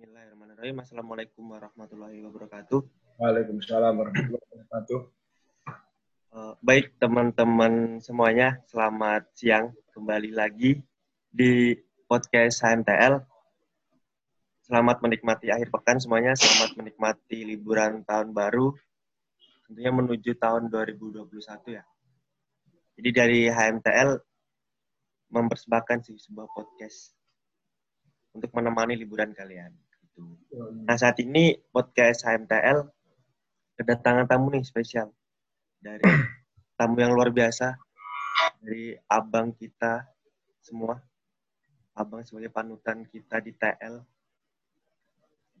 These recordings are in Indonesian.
Bismillahirrahmanirrahim. Assalamualaikum warahmatullahi wabarakatuh. Waalaikumsalam warahmatullahi wabarakatuh. Uh, baik teman-teman semuanya, selamat siang kembali lagi di podcast HMTL. Selamat menikmati akhir pekan semuanya, selamat menikmati liburan tahun baru, tentunya menuju tahun 2021 ya. Jadi dari HMTL mempersembahkan sih sebuah podcast untuk menemani liburan kalian. Gitu. Nah saat ini podcast HMTL kedatangan tamu nih spesial dari tamu yang luar biasa dari abang kita semua, abang sebagai panutan kita di TL,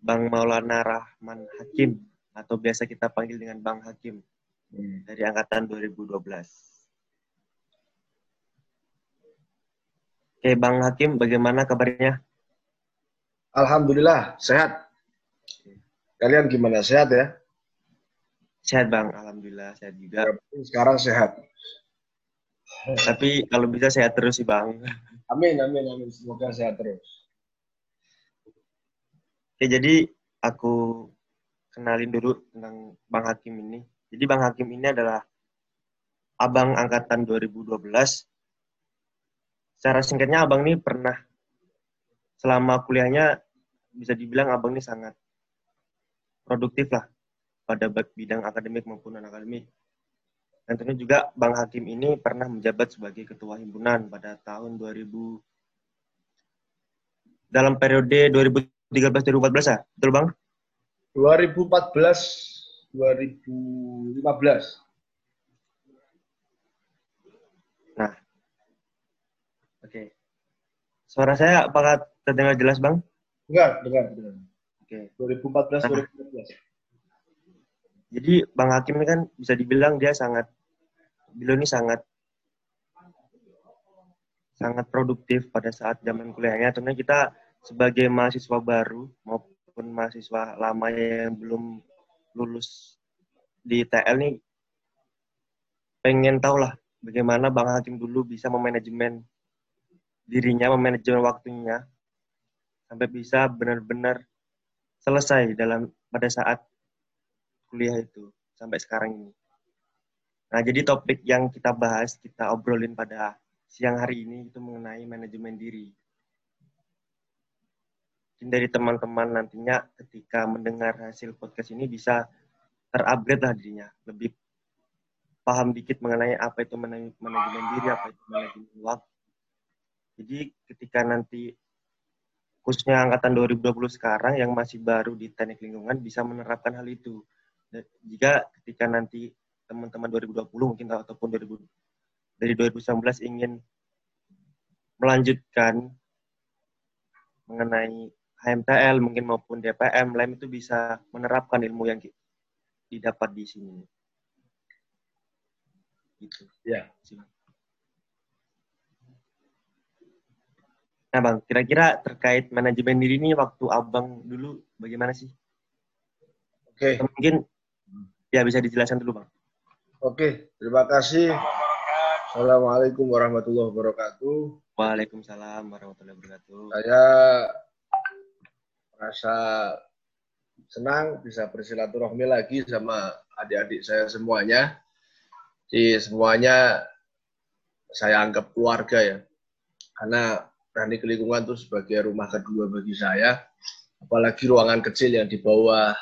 Bang Maulana Rahman Hakim atau biasa kita panggil dengan Bang Hakim hmm. dari angkatan 2012. Oke, Bang Hakim, bagaimana kabarnya? Alhamdulillah, sehat. Kalian gimana? Sehat ya? Sehat, Bang. Alhamdulillah, sehat juga. Sekarang sehat. Tapi kalau bisa sehat terus sih, Bang. Amin, amin, amin. Semoga sehat terus. Oke, jadi aku kenalin dulu tentang Bang Hakim ini. Jadi Bang Hakim ini adalah abang angkatan 2012. Secara singkatnya abang ini pernah selama kuliahnya bisa dibilang abang ini sangat produktif lah pada bidang akademik maupun non akademik. Dan tentunya juga Bang Hakim ini pernah menjabat sebagai ketua himpunan pada tahun 2000 dalam periode 2013-2014 ya, betul Bang? 2014 2015. Nah, oke. Okay. Suara saya apakah terdengar jelas, Bang? Enggak, dengar, dengar. Oke. 2014 nah, 2015. Jadi Bang Hakim ini kan bisa dibilang dia sangat beliau ini sangat sangat produktif pada saat zaman kuliahnya. Tentunya kita sebagai mahasiswa baru maupun mahasiswa lama yang belum lulus di TL nih pengen tahu lah bagaimana Bang Hakim dulu bisa memanajemen dirinya, memanajemen waktunya sampai bisa benar-benar selesai dalam pada saat kuliah itu sampai sekarang ini. Nah, jadi topik yang kita bahas, kita obrolin pada siang hari ini itu mengenai manajemen diri. Mungkin dari teman-teman nantinya ketika mendengar hasil podcast ini bisa terupgrade lah dirinya, lebih paham dikit mengenai apa itu manajemen diri, apa itu manajemen waktu. Jadi ketika nanti khususnya angkatan 2020 sekarang yang masih baru di teknik lingkungan bisa menerapkan hal itu. Jika ketika nanti teman-teman 2020 mungkin ataupun 2000, dari 2019 ingin melanjutkan mengenai HMTL mungkin maupun DPM, lain itu bisa menerapkan ilmu yang didapat di sini. Gitu. Ya. Nah bang, kira-kira terkait manajemen diri ini waktu abang dulu bagaimana sih? Oke. Okay. Mungkin ya bisa dijelaskan dulu bang. Oke, okay. terima kasih. Assalamualaikum warahmatullahi wabarakatuh. Waalaikumsalam warahmatullahi wabarakatuh. Saya merasa senang bisa bersilaturahmi lagi sama adik-adik saya semuanya. Di semuanya saya anggap keluarga ya. Karena teknik lingkungan itu sebagai rumah kedua bagi saya. Apalagi ruangan kecil yang di bawah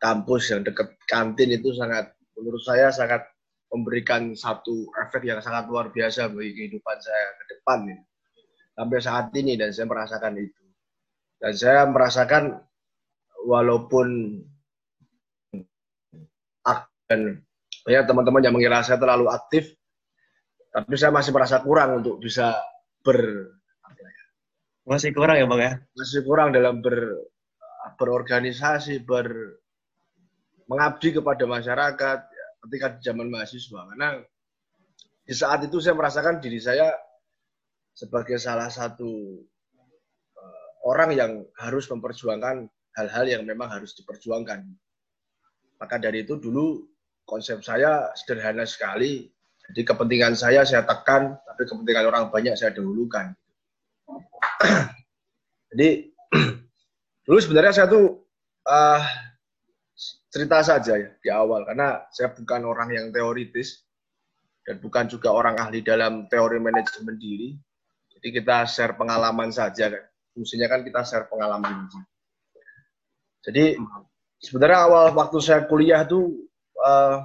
kampus yang dekat kantin itu sangat, menurut saya sangat memberikan satu efek yang sangat luar biasa bagi kehidupan saya ke depan. Sampai saat ini dan saya merasakan itu. Dan saya merasakan walaupun dan banyak teman-teman yang mengira saya terlalu aktif, tapi saya masih merasa kurang untuk bisa ber ya? masih kurang ya bang ya? Masih kurang dalam ber berorganisasi ber mengabdi kepada masyarakat ya, ketika di zaman mahasiswa. Karena di saat itu saya merasakan diri saya sebagai salah satu uh, orang yang harus memperjuangkan hal-hal yang memang harus diperjuangkan. Maka dari itu dulu konsep saya sederhana sekali jadi kepentingan saya saya tekan, tapi kepentingan orang banyak saya dahulukan. Jadi Dulu sebenarnya saya tuh uh, cerita saja ya di awal karena saya bukan orang yang teoritis dan bukan juga orang ahli dalam teori manajemen diri. Jadi kita share pengalaman saja kan. Fungsinya kan kita share pengalaman. Jadi sebenarnya awal waktu saya kuliah tuh uh,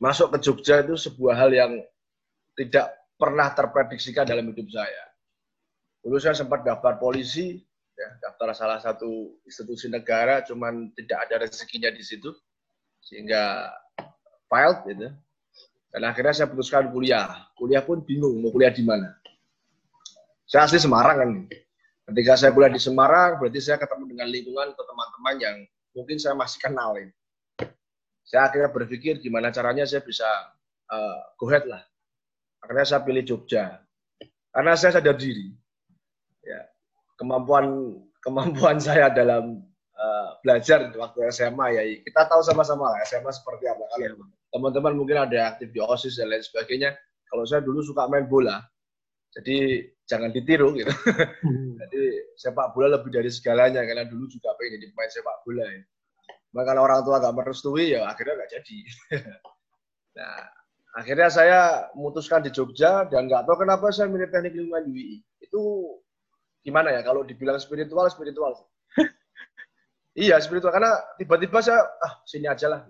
masuk ke Jogja itu sebuah hal yang tidak pernah terprediksikan dalam hidup saya. Dulu saya sempat daftar polisi, ya, daftar salah satu institusi negara, cuman tidak ada rezekinya di situ, sehingga filed gitu. Dan akhirnya saya putuskan kuliah. Kuliah pun bingung mau kuliah di mana. Saya asli Semarang kan. Ketika saya kuliah di Semarang, berarti saya ketemu dengan lingkungan atau teman-teman yang mungkin saya masih kenal. Ya. Saya akhirnya berpikir gimana caranya saya bisa uh, go ahead lah. Akhirnya saya pilih Jogja. Karena saya sadar diri ya kemampuan kemampuan saya dalam uh, belajar waktu SMA ya kita tahu sama-sama lah SMA seperti apa kalau iya, teman-teman mungkin ada aktif di osis dan lain sebagainya kalau saya dulu suka main bola jadi jangan ditiru gitu hmm. jadi sepak bola lebih dari segalanya karena dulu juga pengen jadi pemain sepak bola ya. Maka kalau orang tua nggak merestui ya akhirnya nggak jadi. Nah akhirnya saya memutuskan di Jogja dan nggak tahu kenapa saya milih teknik lingkungan UI itu gimana ya? Kalau dibilang spiritual spiritual. Iya spiritual. Karena tiba-tiba saya ah sini aja lah.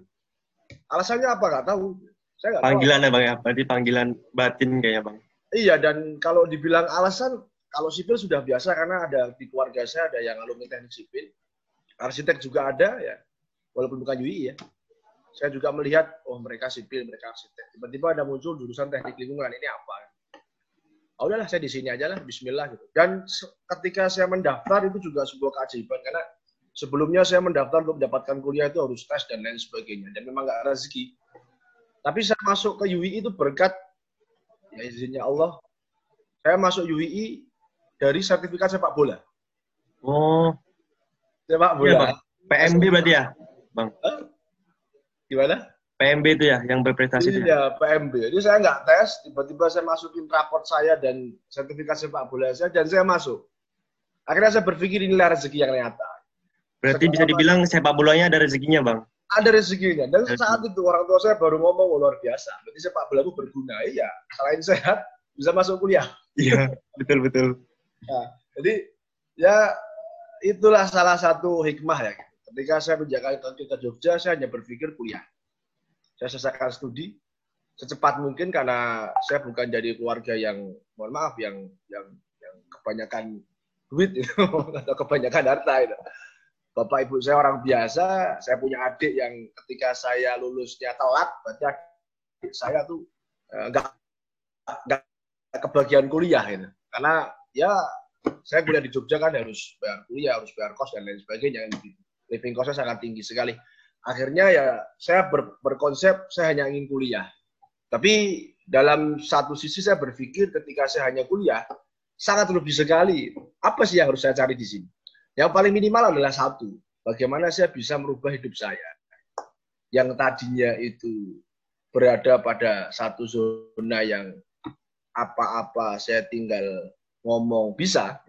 Alasannya apa? Nggak tahu. Saya nggak panggilan tahu. ya bang ya? Berarti panggilan batin kayaknya bang. Iya dan kalau dibilang alasan kalau sipil sudah biasa karena ada di keluarga saya ada yang alumni teknik sipil. Arsitek juga ada ya walaupun bukan UI ya saya juga melihat oh mereka sipil mereka arsitek tiba-tiba ada muncul jurusan teknik lingkungan ini apa oh, udahlah saya di sini aja lah, Bismillah gitu. Dan ketika saya mendaftar itu juga sebuah keajaiban karena sebelumnya saya mendaftar untuk mendapatkan kuliah itu harus tes dan lain sebagainya dan memang nggak rezeki. Tapi saya masuk ke UI itu berkat ya izinnya Allah. Saya masuk UI dari sertifikat sepak bola. Oh. Sepak bola. Ya, PMB berarti ya, Bang? Gimana? PMB itu ya yang berprestasi. Iya, PMB. Jadi saya nggak tes, tiba-tiba saya masukin raport saya dan sertifikat sepak bola saya dan saya masuk. Akhirnya saya berpikir inilah rezeki yang nyata. Berarti Sekarang bisa dibilang sepak bolanya ada rezekinya, Bang? Ada rezekinya. Dan Rezeki. saat itu orang tua saya baru ngomong oh, luar biasa. Berarti sepak bola itu berguna. Iya, selain sehat bisa masuk kuliah. Iya, betul betul. Nah, jadi ya itulah salah satu hikmah ya. Ketika saya menjaga kaki ke Jogja, saya hanya berpikir kuliah saya selesaikan studi secepat mungkin karena saya bukan dari keluarga yang mohon maaf yang yang yang kebanyakan duit atau kebanyakan harta itu. Bapak ibu saya orang biasa, saya punya adik yang ketika saya lulusnya telat, berarti adik saya tuh enggak eh, enggak kebagian kuliah itu. Karena ya saya kuliah di Jogja kan harus bayar kuliah, harus bayar kos dan lain sebagainya. Living costnya sangat tinggi sekali akhirnya ya saya ber, berkonsep saya hanya ingin kuliah. Tapi dalam satu sisi saya berpikir ketika saya hanya kuliah, sangat lebih sekali. Apa sih yang harus saya cari di sini? Yang paling minimal adalah satu, bagaimana saya bisa merubah hidup saya. Yang tadinya itu berada pada satu zona yang apa-apa saya tinggal ngomong bisa.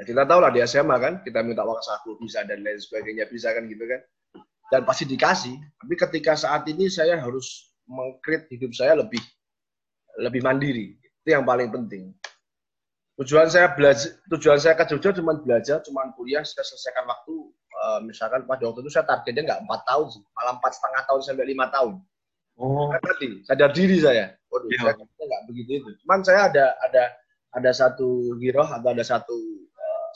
Ya kita tahu lah di SMA kan, kita minta uang saku bisa dan lain sebagainya bisa kan gitu kan dan pasti dikasih. Tapi ketika saat ini saya harus mengkrit hidup saya lebih lebih mandiri. Itu yang paling penting. Tujuan saya belajar, tujuan saya ke Jogja cuma belajar, cuma kuliah, saya selesaikan waktu. Uh, misalkan pada waktu itu saya targetnya nggak empat tahun sih, malah empat setengah tahun sampai lima tahun. Oh. Tadi sadar diri saya. Waduh, yeah. saya nggak begitu itu. Cuman saya ada ada ada satu giroh atau ada satu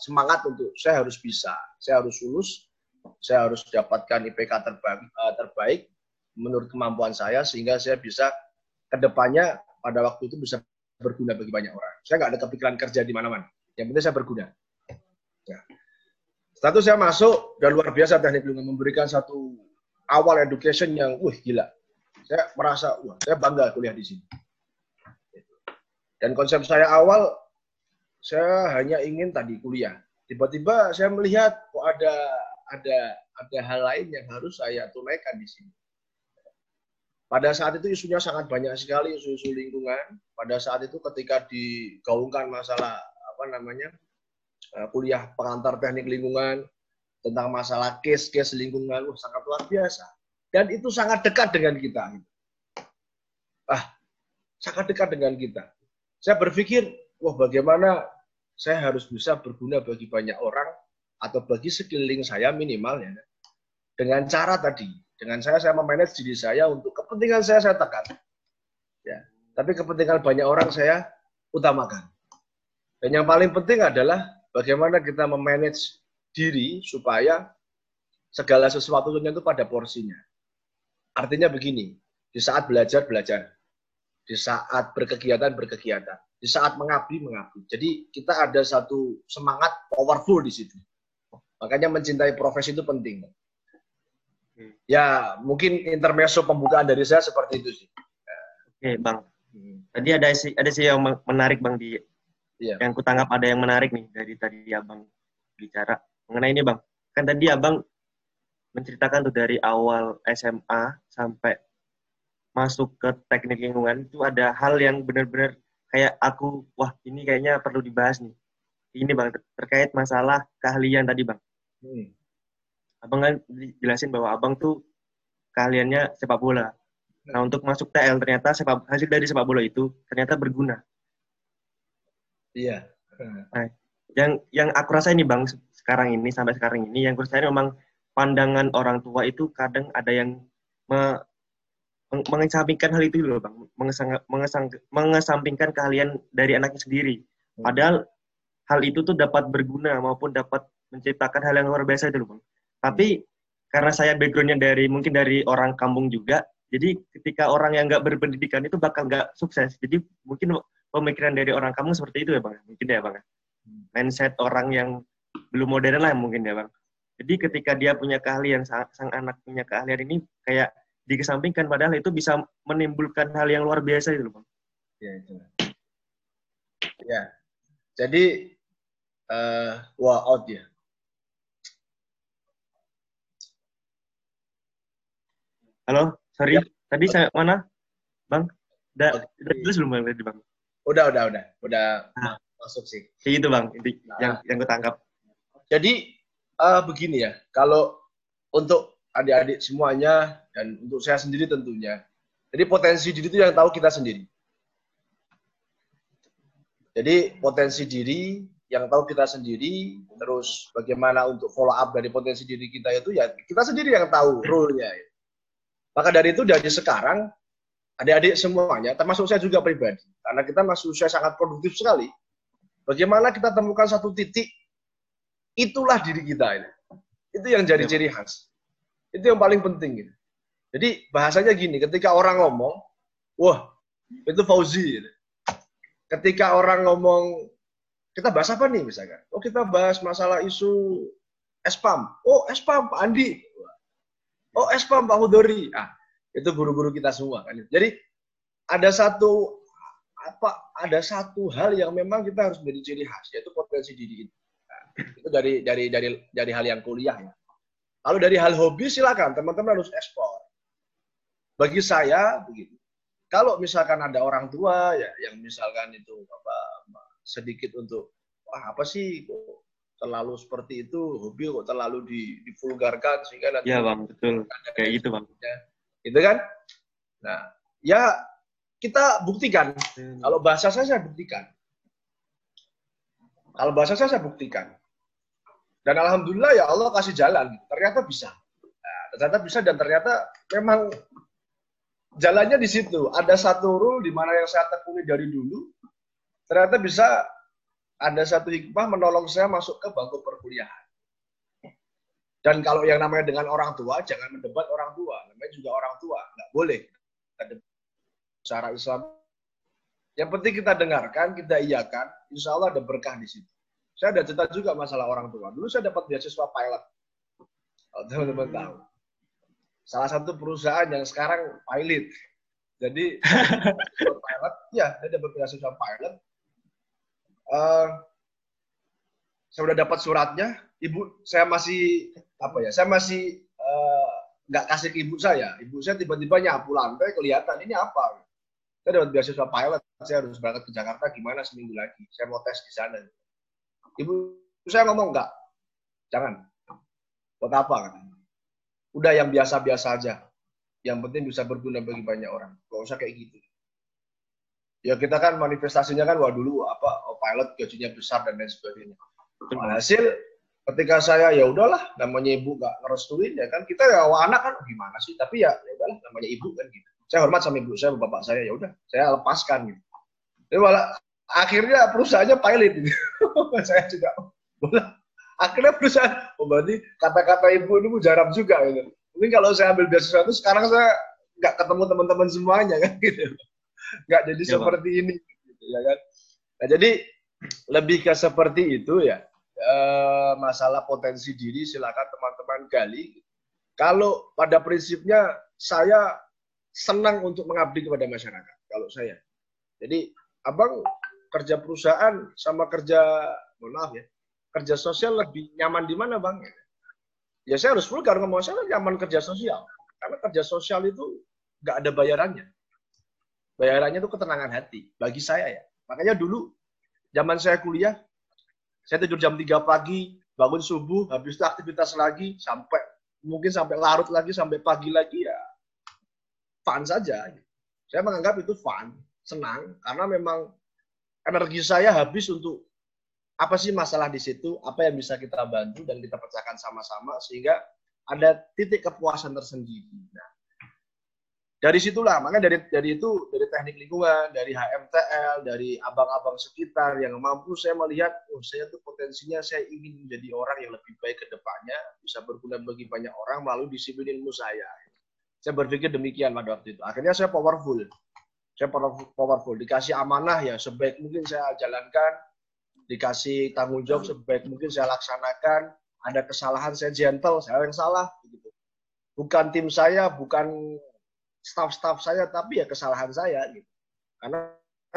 semangat untuk saya harus bisa, saya harus lulus, saya harus dapatkan IPK terbaik, uh, terbaik menurut kemampuan saya sehingga saya bisa ke depannya pada waktu itu bisa berguna bagi banyak orang. Saya nggak ada kepikiran kerja di mana-mana. Yang penting saya berguna. Ya. Setelah saya masuk dan luar biasa teknik lingkungan memberikan satu awal education yang, wah gila. Saya merasa, wah saya bangga kuliah di sini. Dan konsep saya awal, saya hanya ingin tadi kuliah. Tiba-tiba saya melihat kok ada ada ada hal lain yang harus saya tunaikan di sini. Pada saat itu isunya sangat banyak sekali isu-isu lingkungan. Pada saat itu ketika digaungkan masalah apa namanya uh, kuliah pengantar teknik lingkungan tentang masalah case-case lingkungan, uh, sangat luar biasa. Dan itu sangat dekat dengan kita. Ah, sangat dekat dengan kita. Saya berpikir, wah bagaimana saya harus bisa berguna bagi banyak orang atau bagi sekeliling saya minimal ya. Dengan cara tadi, dengan saya saya memanage diri saya untuk kepentingan saya saya tekan. Ya. Tapi kepentingan banyak orang saya utamakan. Dan yang paling penting adalah bagaimana kita memanage diri supaya segala sesuatunya itu pada porsinya. Artinya begini, di saat belajar, belajar. Di saat berkegiatan, berkegiatan. Di saat mengabdi, mengabdi. Jadi kita ada satu semangat powerful di situ. Makanya mencintai profesi itu penting. Hmm. Ya, mungkin intermezzo pembukaan dari saya seperti itu sih. Oke, Bang. Hmm. Tadi ada sih ada sih yang menarik Bang di iya. yang kutanggap ada yang menarik nih dari tadi Abang bicara mengenai ini Bang. Kan tadi Abang menceritakan tuh dari awal SMA sampai masuk ke teknik lingkungan itu ada hal yang benar-benar kayak aku wah ini kayaknya perlu dibahas nih. Ini Bang terkait masalah keahlian tadi Bang. Hmm. Abang kan jelasin bahwa Abang tuh keahliannya sepak bola. Nah untuk masuk TL ternyata sepak, hasil dari sepak bola itu ternyata berguna. Iya. Nah, yang yang aku rasa ini bang sekarang ini sampai sekarang ini yang saya memang pandangan orang tua itu kadang ada yang me, mengesampingkan hal itu loh bang, mengesang, mengesang, mengesampingkan keahlian dari anaknya sendiri. Hmm. Padahal hal itu tuh dapat berguna maupun dapat menciptakan hal yang luar biasa itu loh bang. Tapi karena saya backgroundnya dari mungkin dari orang kampung juga, jadi ketika orang yang nggak berpendidikan itu bakal nggak sukses. Jadi mungkin pemikiran dari orang kamu seperti itu ya bang, mungkin ya bang. Mindset orang yang belum modern lah mungkin ya bang. Jadi ketika dia punya keahlian, sang, sang anak punya keahlian ini kayak dikesampingkan padahal itu bisa menimbulkan hal yang luar biasa itu bang. Ya itu. Ya. Jadi uh, wah out ya. Halo? Sorry, ya. tadi saya mana, Bang? Udah, okay. udah jelas belum Bang tadi, Bang? Udah, udah, udah. Udah nah. masuk sih. Gitu, Bang. Inti, nah. yang yang gue tangkap. Jadi, uh, begini ya. Kalau untuk adik-adik semuanya, dan untuk saya sendiri tentunya, jadi potensi diri itu yang tahu kita sendiri. Jadi potensi diri yang tahu kita sendiri, terus bagaimana untuk follow up dari potensi diri kita itu ya kita sendiri yang tahu rule-nya. Maka dari itu dari sekarang adik-adik semuanya, termasuk saya juga pribadi, karena kita masih usia sangat produktif sekali. Bagaimana kita temukan satu titik, itulah diri kita ini. Itu yang jadi ciri khas. Itu yang paling penting. Gitu. Jadi bahasanya gini, ketika orang ngomong, wah itu Fauzi. Gitu. Ketika orang ngomong, kita bahas apa nih misalkan? Oh kita bahas masalah isu espam. Oh espam Pak Andi. Oh, Espam Pak Hudori. Ah, itu guru-guru kita semua kan. Jadi ada satu apa ada satu hal yang memang kita harus menjadi ciri khas yaitu potensi diri itu. Nah, itu dari dari dari dari hal yang kuliah ya. Lalu dari hal hobi silakan. Teman-teman harus ekspor. Bagi saya begitu. Kalau misalkan ada orang tua ya yang misalkan itu apa sedikit untuk wah apa sih terlalu seperti itu? Hobi kok terlalu di, divulgarkan sehingga nanti ya bang. Betul. kayak gitu bang. itu kan? Nah ya kita buktikan. Hmm. kalau bahasa saya saya buktikan. Kalau bahasa saya saya buktikan dan alhamdulillah ya Allah kasih jalan ternyata bisa nah, ternyata bisa dan ternyata memang jalannya di situ ada satu rule di mana yang saya tekuni dari dulu ternyata bisa ada satu hikmah menolong saya masuk ke bangku perkuliahan. Dan kalau yang namanya dengan orang tua, jangan mendebat orang tua. Namanya juga orang tua, nggak boleh. Secara Islam, yang penting kita dengarkan, kita iakan, insya Allah ada berkah di situ. Saya ada cerita juga masalah orang tua. Dulu saya dapat beasiswa pilot. Kalau teman-teman hmm. tahu. Salah satu perusahaan yang sekarang pilot. Jadi, pilot, ya, saya dapat beasiswa pilot uh, saya udah dapat suratnya, ibu saya masih apa ya? Saya masih eh, nggak uh, kasih ke ibu saya. Ibu saya tiba-tiba nyapu lantai, kelihatan ini apa? Saya dapat beasiswa pilot, saya harus berangkat ke Jakarta gimana seminggu lagi. Saya mau tes di sana. Ibu saya ngomong enggak, jangan. Buat apa kan? Udah yang biasa-biasa aja. Yang penting bisa berguna bagi banyak orang. Gak usah kayak gitu. Ya kita kan manifestasinya kan wah dulu apa oh, pilot gajinya besar dan lain sebagainya. Hasil ketika saya ya udahlah namanya ibu nggak ngerestuin ya kan kita ya anak kan gimana sih tapi ya ya udahlah namanya ibu kan gitu saya hormat sama ibu saya bapak saya ya udah saya lepaskan gitu jadi malah akhirnya perusahaannya pilot. Saya juga boleh akhirnya perusahaan oh berarti kata-kata ibu ini mujarab juga gitu. Mungkin kalau saya ambil beasiswa itu sekarang saya nggak ketemu teman-teman semuanya kan gitu. Nggak jadi ya, seperti bang. ini gitu, ya kan. Nah jadi lebih ke seperti itu ya e, masalah potensi diri silakan teman-teman gali. Kalau pada prinsipnya saya senang untuk mengabdi kepada masyarakat kalau saya. Jadi abang kerja perusahaan sama kerja mohon maaf ya kerja sosial lebih nyaman di mana bang? Ya saya harus vulgar ngomong saya nyaman kerja sosial karena kerja sosial itu nggak ada bayarannya. Bayarannya itu ketenangan hati bagi saya ya. Makanya dulu zaman saya kuliah, saya tidur jam 3 pagi, bangun subuh, habis itu aktivitas lagi sampai mungkin sampai larut lagi sampai pagi lagi ya fun saja. Saya menganggap itu fun, senang karena memang energi saya habis untuk apa sih masalah di situ, apa yang bisa kita bantu dan kita pecahkan sama-sama sehingga ada titik kepuasan tersendiri. Nah, dari situlah, makanya dari dari itu dari teknik lingkungan, dari HMTL, dari abang-abang sekitar yang mampu saya melihat, oh saya tuh potensinya saya ingin menjadi orang yang lebih baik ke depannya, bisa berguna bagi banyak orang melalui disiplin ilmu saya. Saya berpikir demikian pada waktu itu. Akhirnya saya powerful. Saya powerful, dikasih amanah ya sebaik mungkin saya jalankan, dikasih tanggung jawab sebaik mungkin saya laksanakan. Ada kesalahan saya gentle, saya yang salah. Begitu. Bukan tim saya, bukan staff-staff saya, tapi ya kesalahan saya. Gitu. Karena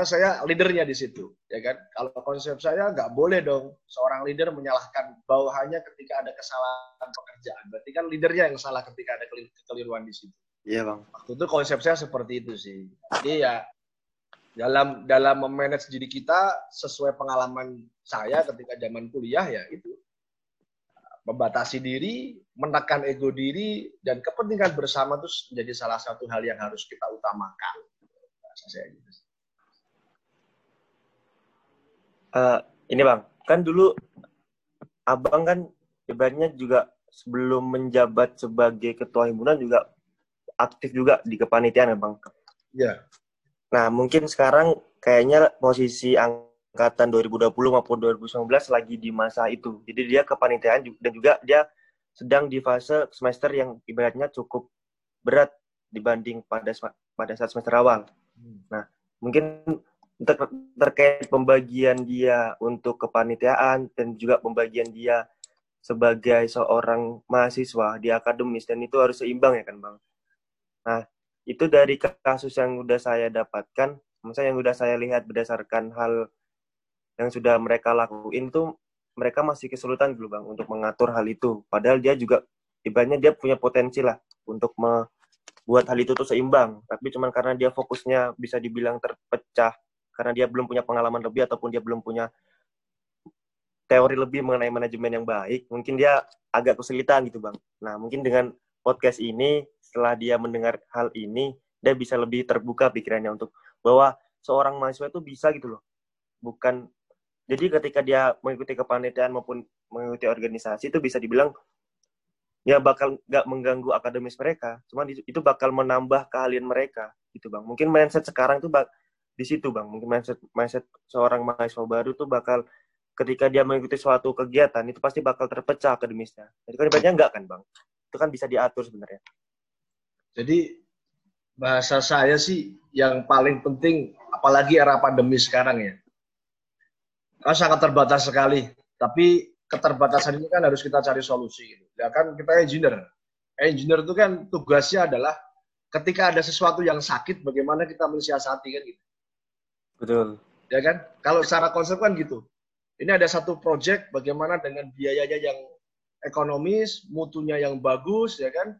saya leadernya di situ, ya kan? Kalau konsep saya nggak boleh dong seorang leader menyalahkan bawahannya ketika ada kesalahan pekerjaan. Berarti kan leadernya yang salah ketika ada kekeliruan di situ. Iya bang. Waktu itu konsep saya seperti itu sih. Jadi ya dalam dalam memanage diri kita sesuai pengalaman saya ketika zaman kuliah ya itu membatasi diri, menekan ego diri dan kepentingan bersama itu menjadi salah satu hal yang harus kita utamakan. Saya gitu. Uh, ini bang, kan dulu abang kan ibaratnya juga sebelum menjabat sebagai ketua himpunan juga aktif juga di kepanitiaan ya bang. Iya. Nah, mungkin sekarang kayaknya posisi angkatan 2020 maupun 2019 lagi di masa itu. Jadi dia kepanitiaan dan juga dia sedang di fase semester yang ibaratnya cukup berat dibanding pada pada saat semester awal. Hmm. Nah, mungkin ter terkait pembagian dia untuk kepanitiaan dan juga pembagian dia sebagai seorang mahasiswa di akademis dan itu harus seimbang ya kan, Bang. Nah, itu dari kasus yang udah saya dapatkan, misalnya yang udah saya lihat berdasarkan hal yang sudah mereka lakuin tuh mereka masih kesulitan dulu bang untuk mengatur hal itu. Padahal dia juga ibaratnya dia punya potensi lah untuk membuat hal itu tuh seimbang. Tapi cuman karena dia fokusnya bisa dibilang terpecah karena dia belum punya pengalaman lebih ataupun dia belum punya teori lebih mengenai manajemen yang baik, mungkin dia agak kesulitan gitu bang. Nah mungkin dengan podcast ini setelah dia mendengar hal ini dia bisa lebih terbuka pikirannya untuk bahwa seorang mahasiswa itu bisa gitu loh. Bukan jadi ketika dia mengikuti kepanitiaan maupun mengikuti organisasi itu bisa dibilang ya bakal nggak mengganggu akademis mereka. Cuma itu bakal menambah keahlian mereka gitu bang. Mungkin mindset sekarang tuh bak di situ bang. Mungkin mindset mindset seorang mahasiswa baru tuh bakal ketika dia mengikuti suatu kegiatan itu pasti bakal terpecah akademisnya. Jadi kan ibaratnya enggak kan bang itu kan bisa diatur sebenarnya jadi bahasa saya sih yang paling penting, apalagi era pandemi sekarang ya. Kan sangat terbatas sekali. Tapi keterbatasan ini kan harus kita cari solusi. Gitu. Ya kan kita engineer. Engineer itu kan tugasnya adalah ketika ada sesuatu yang sakit, bagaimana kita mensiasati kan gitu. Betul. Ya kan? Kalau secara konsep kan gitu. Ini ada satu project, bagaimana dengan biayanya yang ekonomis, mutunya yang bagus, ya kan?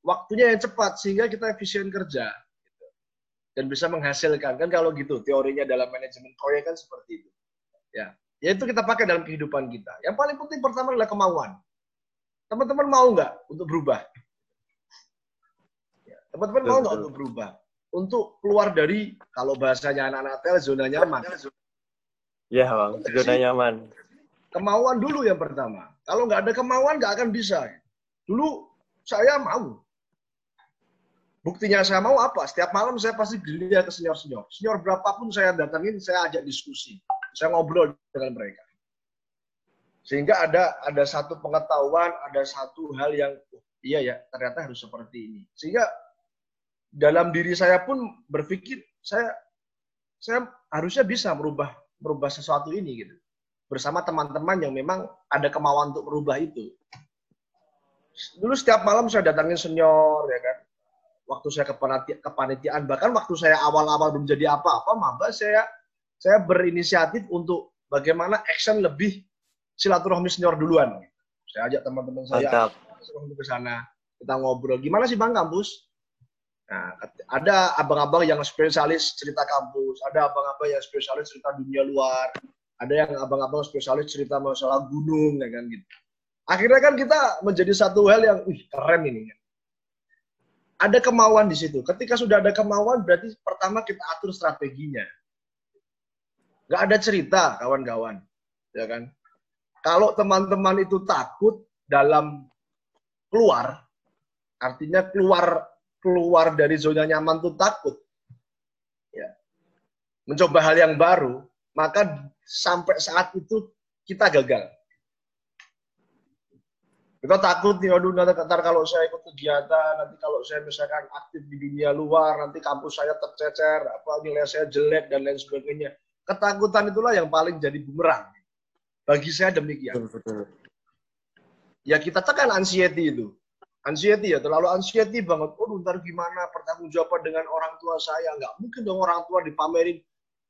waktunya yang cepat sehingga kita efisien kerja gitu. dan bisa menghasilkan kan kalau gitu teorinya dalam manajemen proyek kan seperti itu ya Yaitu kita pakai dalam kehidupan kita. Yang paling penting pertama adalah kemauan. Teman-teman mau nggak untuk berubah? Ya, teman-teman mau nggak untuk berubah? Untuk keluar dari, kalau bahasanya anak-anak tel, zona nyaman. Ya bang, zona nyaman. Kemauan dulu yang pertama. Kalau nggak ada kemauan nggak akan bisa. Dulu saya mau. Buktinya saya mau apa? Setiap malam saya pasti gerilya ke senior-senior. Senior berapapun saya datangin, saya ajak diskusi. Saya ngobrol dengan mereka. Sehingga ada ada satu pengetahuan, ada satu hal yang oh, iya ya, ternyata harus seperti ini. Sehingga dalam diri saya pun berpikir saya saya harusnya bisa merubah merubah sesuatu ini gitu. Bersama teman-teman yang memang ada kemauan untuk merubah itu. Dulu setiap malam saya datangin senior ya kan. Waktu saya kepanitiaan, bahkan waktu saya awal-awal belum jadi apa-apa, maba saya saya berinisiatif untuk bagaimana action lebih silaturahmi senior duluan. Saya ajak teman-teman saya ke sana, kita ngobrol. Gimana sih Bang kampus? Nah, ada abang-abang yang spesialis cerita kampus, ada abang-abang yang spesialis cerita dunia luar, ada yang abang-abang spesialis cerita masalah gunung, ya kan gitu. Akhirnya kan kita menjadi satu hal yang, wih keren ini. Ada kemauan di situ. Ketika sudah ada kemauan, berarti pertama kita atur strateginya. Nggak ada cerita, kawan-kawan. Ya kan? Kalau teman-teman itu takut dalam keluar, artinya keluar keluar dari zona nyaman itu takut. Ya. Mencoba hal yang baru, maka sampai saat itu kita gagal. Kita takut nih, aduh nanti ntar kalau saya ikut kegiatan, nanti kalau saya misalkan aktif di dunia luar, nanti kampus saya tercecer, apa nilai saya jelek dan lain sebagainya. Ketakutan itulah yang paling jadi bumerang. Bagi saya demikian. Ya kita tekan anxiety itu. Anxiety ya, terlalu anxiety banget. Oh, ntar gimana pertanggungjawaban dengan orang tua saya? Nggak mungkin dong orang tua dipamerin.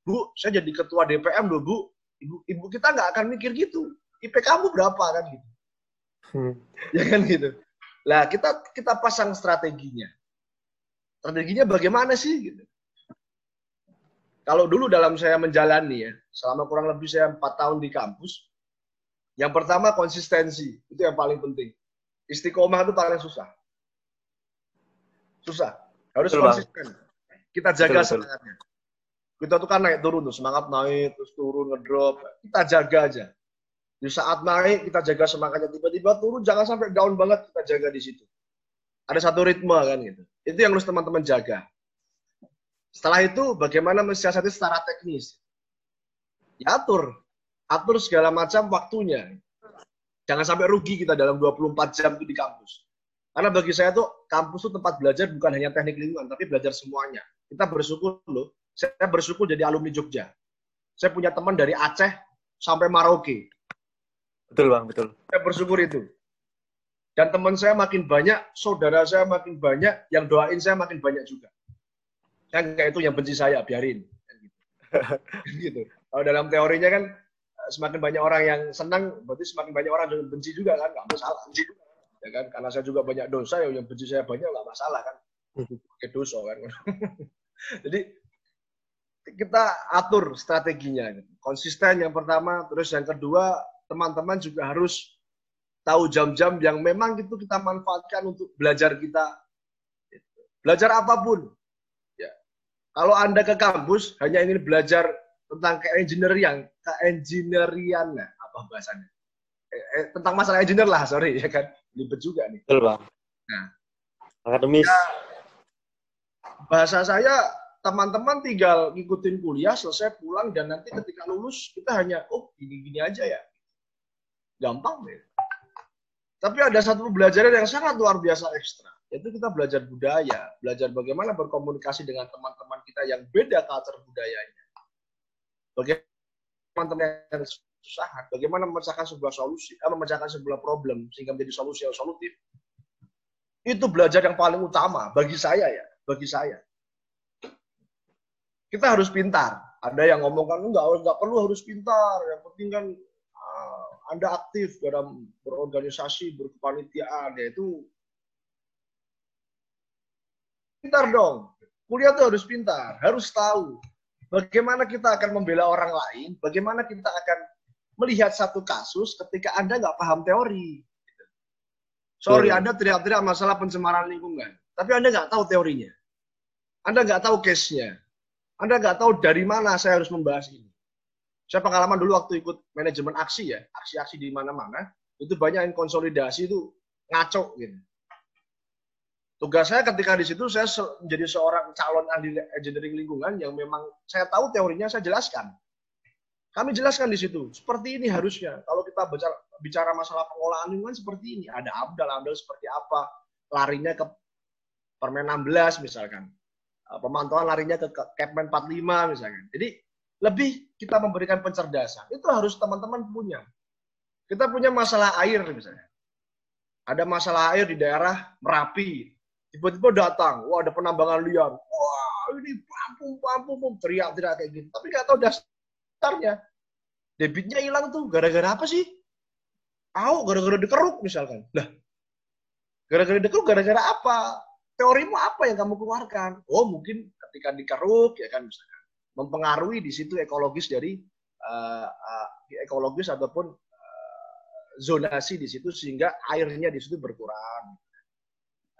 Bu, saya jadi ketua DPM loh, Bu. Ibu, ibu kita nggak akan mikir gitu. IP kamu berapa kan gitu. Hmm. Ya kan gitu. Lah kita kita pasang strateginya. Strateginya bagaimana sih gitu. Kalau dulu dalam saya menjalani ya, selama kurang lebih saya empat tahun di kampus, yang pertama konsistensi, itu yang paling penting. Istiqomah itu paling susah. Susah. Harus betul, konsisten. Kita jaga semangatnya. Kita tuh kan naik turun tuh, semangat naik, terus turun, ngedrop. Kita jaga aja. Di saat naik, kita jaga semangatnya. Tiba-tiba turun, jangan sampai down banget, kita jaga di situ. Ada satu ritme kan gitu. Itu yang harus teman-teman jaga. Setelah itu bagaimana mensiasati secara teknis? Ya atur. Atur segala macam waktunya. Jangan sampai rugi kita dalam 24 jam itu di kampus. Karena bagi saya tuh kampus itu tempat belajar bukan hanya teknik lingkungan, tapi belajar semuanya. Kita bersyukur loh. Saya bersyukur jadi alumni Jogja. Saya punya teman dari Aceh sampai Maroke. Betul bang, betul. Saya bersyukur itu. Dan teman saya makin banyak, saudara saya makin banyak, yang doain saya makin banyak juga. Yang kayak itu yang benci saya, biarin. gitu. Kalau dalam teorinya kan semakin banyak orang yang senang, berarti semakin banyak orang yang benci juga kan, nggak masalah. Benci Ya kan? Karena saya juga banyak dosa, ya yang benci saya banyak nggak masalah kan. Pakai dosa kan. Jadi kita atur strateginya. Konsisten yang pertama, terus yang kedua, teman-teman juga harus tahu jam-jam yang memang itu kita manfaatkan untuk belajar kita. Belajar apa pun, kalau Anda ke kampus hanya ingin belajar tentang keengineering, keengineerian apa bahasanya? Eh, eh, tentang masalah engineer lah, sorry ya kan. Libet juga nih. Betul, Bang. Nah, akademis. Ya, bahasa saya teman-teman tinggal ngikutin kuliah, selesai pulang dan nanti ketika lulus kita hanya oh gini-gini aja ya. Gampang deh. Tapi ada satu pembelajaran yang sangat luar biasa ekstra yaitu kita belajar budaya, belajar bagaimana berkomunikasi dengan teman-teman kita yang beda culture budayanya. Bagaimana teman-teman yang susah, bagaimana memecahkan sebuah solusi, eh, memecahkan sebuah problem sehingga menjadi solusi yang solutif. Itu belajar yang paling utama bagi saya ya, bagi saya. Kita harus pintar. Ada yang ngomong kan enggak, enggak perlu harus pintar. Yang penting kan uh, Anda aktif dalam berorganisasi, berkepanitiaan, yaitu pintar dong. Kuliah tuh harus pintar, harus tahu bagaimana kita akan membela orang lain, bagaimana kita akan melihat satu kasus ketika Anda nggak paham teori. Sorry, Anda teriak-teriak masalah pencemaran lingkungan, tapi Anda nggak tahu teorinya. Anda nggak tahu case-nya. Anda nggak tahu dari mana saya harus membahas ini. Saya pengalaman dulu waktu ikut manajemen aksi ya, aksi-aksi di mana-mana, itu banyak yang konsolidasi itu ngaco gitu. Tugas saya ketika di situ saya menjadi seorang calon ahli engineering lingkungan yang memang saya tahu teorinya saya jelaskan. Kami jelaskan di situ, seperti ini harusnya. Kalau kita bicara, masalah pengolahan lingkungan seperti ini, ada amdal, amdal seperti apa, larinya ke Permen 16 misalkan. Eh, pemantauan larinya ke Kepmen 45 misalnya. Jadi lebih kita memberikan pencerdasan. Itu harus teman-teman punya. Kita punya masalah air misalnya. Ada masalah air di daerah Merapi. Tiba-tiba datang, wah ada penambangan liar. Wah ini pampung, pampung, teriak-teriak kayak gitu. Tapi nggak tahu dasarnya. Debitnya hilang tuh gara-gara apa sih? Tahu gara-gara dikeruk misalkan. Lah, gara-gara dikeruk gara-gara apa? Teorimu apa yang kamu keluarkan? Oh, mungkin ketika dikeruk ya kan misalkan mempengaruhi di situ ekologis dari uh, uh, ekologis ataupun uh, zonasi di situ sehingga airnya di situ berkurang.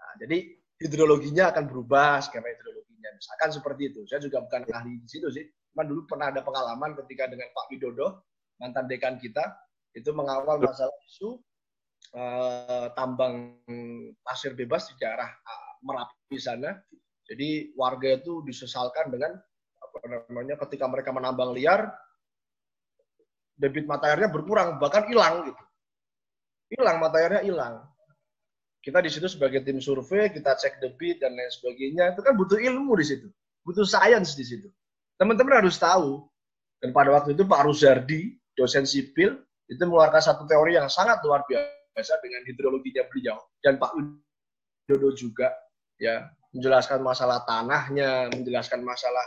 Nah, jadi hidrologinya akan berubah skema hidrologinya. Misalkan seperti itu. Saya juga bukan ahli di situ sih. Cuma dulu pernah ada pengalaman ketika dengan Pak Widodo, mantan dekan kita, itu mengawal masalah isu uh, tambang pasir bebas di daerah Merapi sana. Jadi warga itu disesalkan dengan apa namanya ketika mereka menambang liar debit mata airnya berkurang bahkan hilang gitu. Hilang mata airnya hilang. Kita di situ sebagai tim survei, kita cek debit dan lain sebagainya. Itu kan butuh ilmu di situ. Butuh sains di situ. Teman-teman harus tahu. Dan pada waktu itu Pak Ruzardi, dosen sipil, itu mengeluarkan satu teori yang sangat luar biasa dengan hidrologinya beliau. Dan Pak Widodo juga ya menjelaskan masalah tanahnya, menjelaskan masalah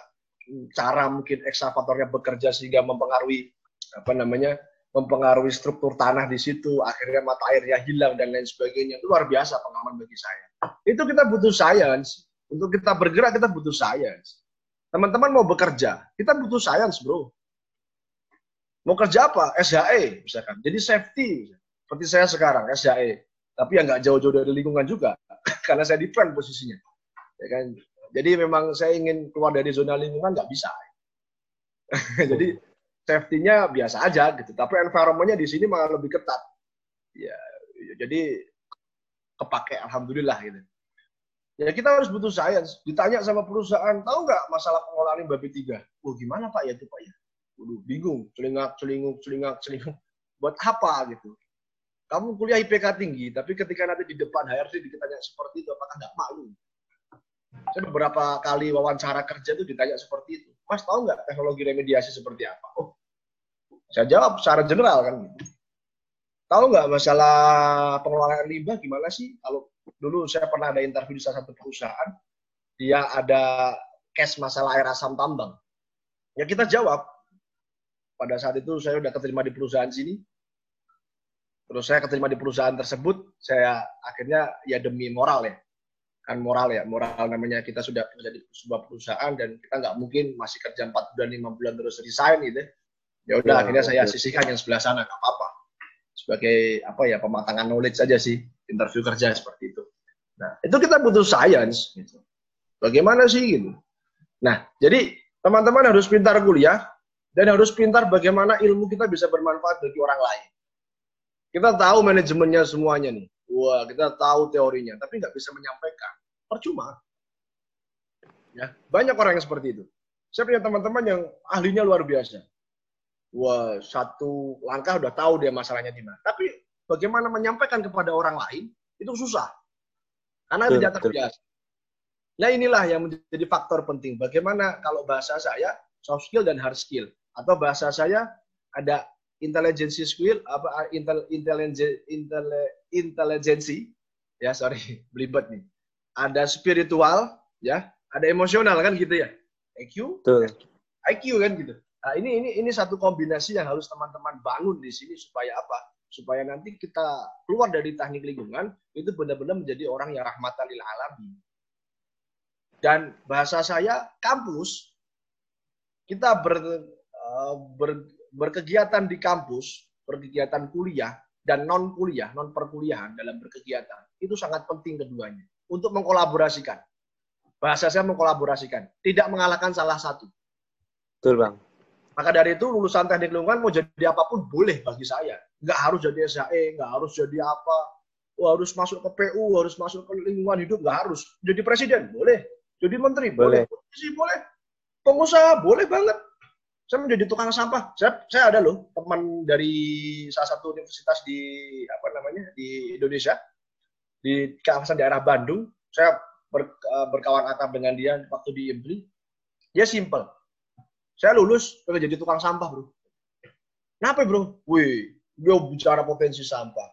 cara mungkin ekskavatornya bekerja sehingga mempengaruhi apa namanya mempengaruhi struktur tanah di situ, akhirnya mata airnya hilang dan lain sebagainya. Itu luar biasa pengalaman bagi saya. Itu kita butuh sains. Untuk kita bergerak kita butuh sains. Teman-teman mau bekerja, kita butuh sains, bro. Mau kerja apa? SHE, misalkan. Jadi safety. Seperti saya sekarang, SHE. Tapi yang nggak jauh-jauh dari lingkungan juga karena saya di front posisinya. Ya kan? Jadi memang saya ingin keluar dari zona lingkungan nggak bisa. Jadi safety-nya biasa aja gitu. Tapi environment-nya di sini malah lebih ketat. Ya, jadi kepake alhamdulillah gitu. Ya kita harus butuh sains. Ditanya sama perusahaan, tahu nggak masalah pengolahan limbah B3? Oh gimana Pak ya itu Pak ya? Waduh, bingung, celingak, celinguk, celingak, celinguk. Buat apa gitu? Kamu kuliah IPK tinggi, tapi ketika nanti di depan HRD ditanya seperti itu, apakah nggak malu? Saya beberapa kali wawancara kerja itu ditanya seperti itu. Mas tahu nggak teknologi remediasi seperti apa? Oh, saya jawab secara general kan. Tahu nggak masalah pengelolaan limbah gimana sih? Kalau dulu saya pernah ada interview di salah satu perusahaan, dia ada case masalah air asam tambang. Ya kita jawab. Pada saat itu saya udah keterima di perusahaan sini, Terus saya keterima di perusahaan tersebut, saya akhirnya ya demi moral ya. Kan moral ya, moral namanya kita sudah menjadi sebuah perusahaan dan kita nggak mungkin masih kerja 4 bulan, 5 bulan terus resign gitu. Ya udah ya, akhirnya saya sisihkan yang sebelah sana, nggak apa-apa. Sebagai apa ya, pematangan knowledge saja sih, interview kerja seperti itu. Nah, itu kita butuh science gitu. Bagaimana sih gitu. Nah, jadi teman-teman harus pintar kuliah dan harus pintar bagaimana ilmu kita bisa bermanfaat bagi orang lain. Kita tahu manajemennya semuanya nih. Wah, kita tahu teorinya, tapi nggak bisa menyampaikan. Percuma. Ya, banyak orang yang seperti itu. Saya punya teman-teman yang ahlinya luar biasa. Wah, satu langkah udah tahu dia masalahnya di mana. Tapi bagaimana menyampaikan kepada orang lain itu susah. Karena betul, tidak terbiasa. Nah inilah yang menjadi faktor penting. Bagaimana kalau bahasa saya soft skill dan hard skill. Atau bahasa saya ada intelligence skill apa intel intelligence intelijensi ya sorry belibet nih. Ada spiritual ya. Ada emosional kan gitu ya. IQ Betul. IQ kan gitu. Nah ini ini ini satu kombinasi yang harus teman-teman bangun di sini supaya apa? Supaya nanti kita keluar dari teknik lingkungan itu benar-benar menjadi orang yang rahmatan lil alamin. Dan bahasa saya kampus kita ber, uh, ber berkegiatan di kampus, berkegiatan kuliah, dan non kuliah, non perkuliahan dalam berkegiatan itu sangat penting keduanya untuk mengkolaborasikan. Bahasa saya mengkolaborasikan, tidak mengalahkan salah satu. Betul bang. Maka dari itu lulusan teknik lingkungan mau jadi apa pun boleh bagi saya. Nggak harus jadi SHE, nggak harus jadi apa. Oh, harus masuk ke PU, harus masuk ke lingkungan hidup, nggak harus. Jadi presiden, boleh. Jadi menteri, boleh. Polisi, boleh. Pengusaha, boleh banget saya menjadi tukang sampah. Saya, saya ada loh teman dari salah satu universitas di apa namanya di Indonesia di kawasan daerah Bandung. Saya ber, eh, berkawan akrab dengan dia waktu di IMBRI. Dia simple. Saya lulus pengen jadi tukang sampah bro. Kenapa bro? Wih, dia bicara potensi sampah.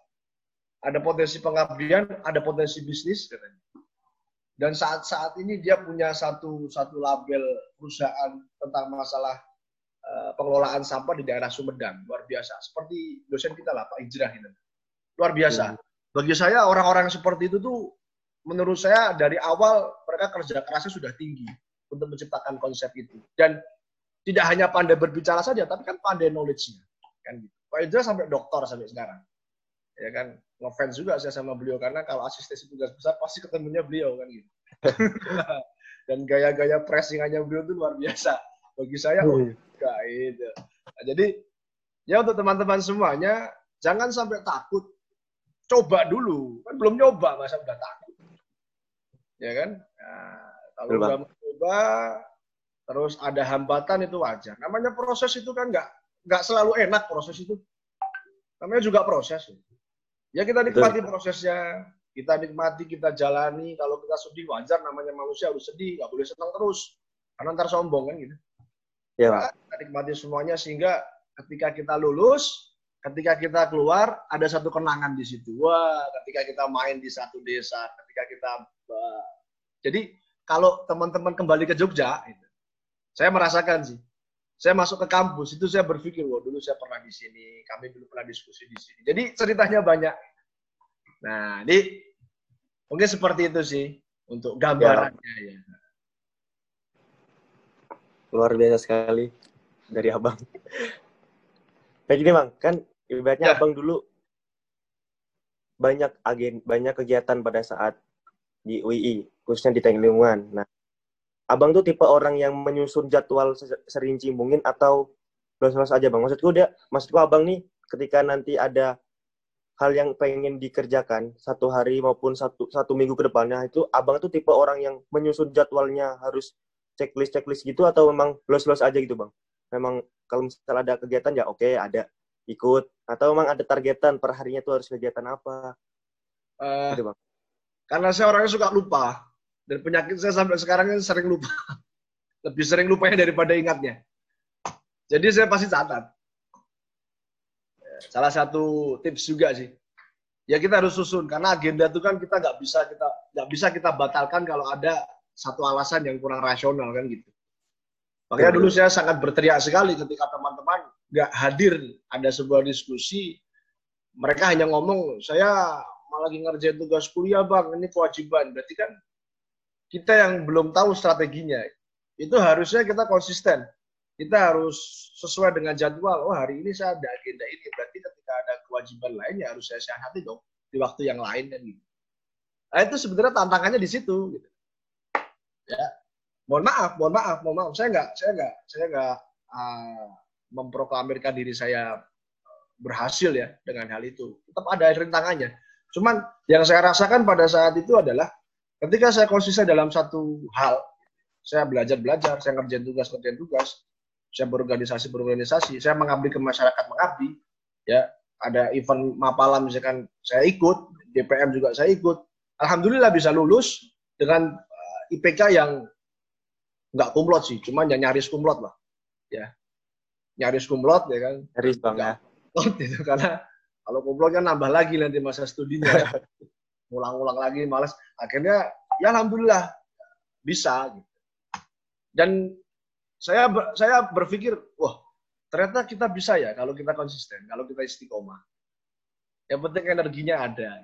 Ada potensi pengabdian, ada potensi bisnis katanya. Dan saat-saat ini dia punya satu satu label perusahaan tentang masalah pengelolaan sampah di daerah Sumedang. Luar biasa. Seperti dosen kita lah Pak Ijrah ini luar biasa. Hmm. bagi saya orang-orang seperti itu tuh menurut saya dari awal mereka kerja kerasnya sudah tinggi untuk menciptakan konsep itu. Dan tidak hanya pandai berbicara saja tapi kan pandai knowledge-nya. Kan gitu. Pak Ijrah sampai doktor sampai sekarang. Ya kan? Ngefans juga saya sama beliau karena kalau asistensi tugas besar pasti ketemunya beliau kan gitu. Dan gaya-gaya pressingannya beliau itu luar biasa bagi saya oh, juga itu. Nah, jadi ya untuk teman-teman semuanya jangan sampai takut. Coba dulu, kan belum nyoba masa udah takut. Ya kan? Nah, kalau udah mencoba terus ada hambatan itu wajar. Namanya proses itu kan nggak nggak selalu enak proses itu. Namanya juga proses. Ya kita nikmati Betul. prosesnya, kita nikmati, kita jalani. Kalau kita sedih wajar, namanya manusia harus sedih, nggak boleh senang terus. Karena ntar sombong kan gitu. Ya, Pak. Kita nikmati semuanya sehingga ketika kita lulus, ketika kita keluar, ada satu kenangan di situ. Wah, ketika kita main di satu desa, ketika kita... Uh, jadi kalau teman-teman kembali ke Jogja, itu, saya merasakan sih. Saya masuk ke kampus, itu saya berpikir, wah dulu saya pernah di sini, kami dulu pernah diskusi di sini. Jadi ceritanya banyak. Nah, ini mungkin seperti itu sih untuk gambarannya ya. ya luar biasa sekali dari abang. Kayak gini bang, kan ibaratnya ya. abang dulu banyak agen, banyak kegiatan pada saat di UI, khususnya di teknik lingkungan. Nah, abang tuh tipe orang yang menyusun jadwal serinci mungkin atau los-los aja bang. Maksudku dia, maksudku abang nih ketika nanti ada hal yang pengen dikerjakan satu hari maupun satu satu minggu ke depannya itu abang tuh tipe orang yang menyusun jadwalnya harus checklist checklist gitu atau memang los los aja gitu bang? Memang kalau misalnya ada kegiatan ya oke okay, ada. Ikut. Atau memang ada targetan per harinya tuh harus kegiatan apa? Uh, gitu bang. karena saya orangnya suka lupa. Dan penyakit saya sampai sekarang sering lupa. Lebih sering lupanya daripada ingatnya. Jadi saya pasti catat. Salah satu tips juga sih. Ya kita harus susun. Karena agenda itu kan kita nggak bisa kita nggak bisa kita batalkan kalau ada satu alasan yang kurang rasional kan gitu. Makanya dulu saya sangat berteriak sekali ketika teman-teman nggak hadir ada sebuah diskusi. Mereka hanya ngomong, saya malah lagi ngerjain tugas kuliah bang, ini kewajiban. Berarti kan kita yang belum tahu strateginya. Itu harusnya kita konsisten. Kita harus sesuai dengan jadwal. Oh hari ini saya ada agenda ini. Berarti ketika ada kewajiban lain ya harus saya sehati dong di waktu yang lain kan gitu. Nah itu sebenarnya tantangannya di situ. Gitu ya. Mohon maaf mohon maaf mohon maaf. Saya nggak saya nggak saya nggak uh, memproklamirkan diri saya berhasil ya dengan hal itu. Tetap ada rintangannya. Cuman yang saya rasakan pada saat itu adalah ketika saya konsisten dalam satu hal saya belajar belajar saya ngerjain tugas ngerjain tugas saya berorganisasi berorganisasi saya mengabdi ke masyarakat mengabdi ya. Ada event mapala misalkan saya ikut DPM juga saya ikut. Alhamdulillah bisa lulus dengan IPK yang nggak kumlot sih, cuman ya nyaris kumlot lah. Ya. Nyaris kumlot ya kan. Nyaris bang ya. Kumlot itu karena kalau kumlot kan nambah lagi nanti masa studinya. Ulang-ulang lagi malas. Akhirnya ya alhamdulillah bisa gitu. Dan saya saya berpikir, wah, ternyata kita bisa ya kalau kita konsisten, kalau kita istiqomah. Yang penting energinya ada.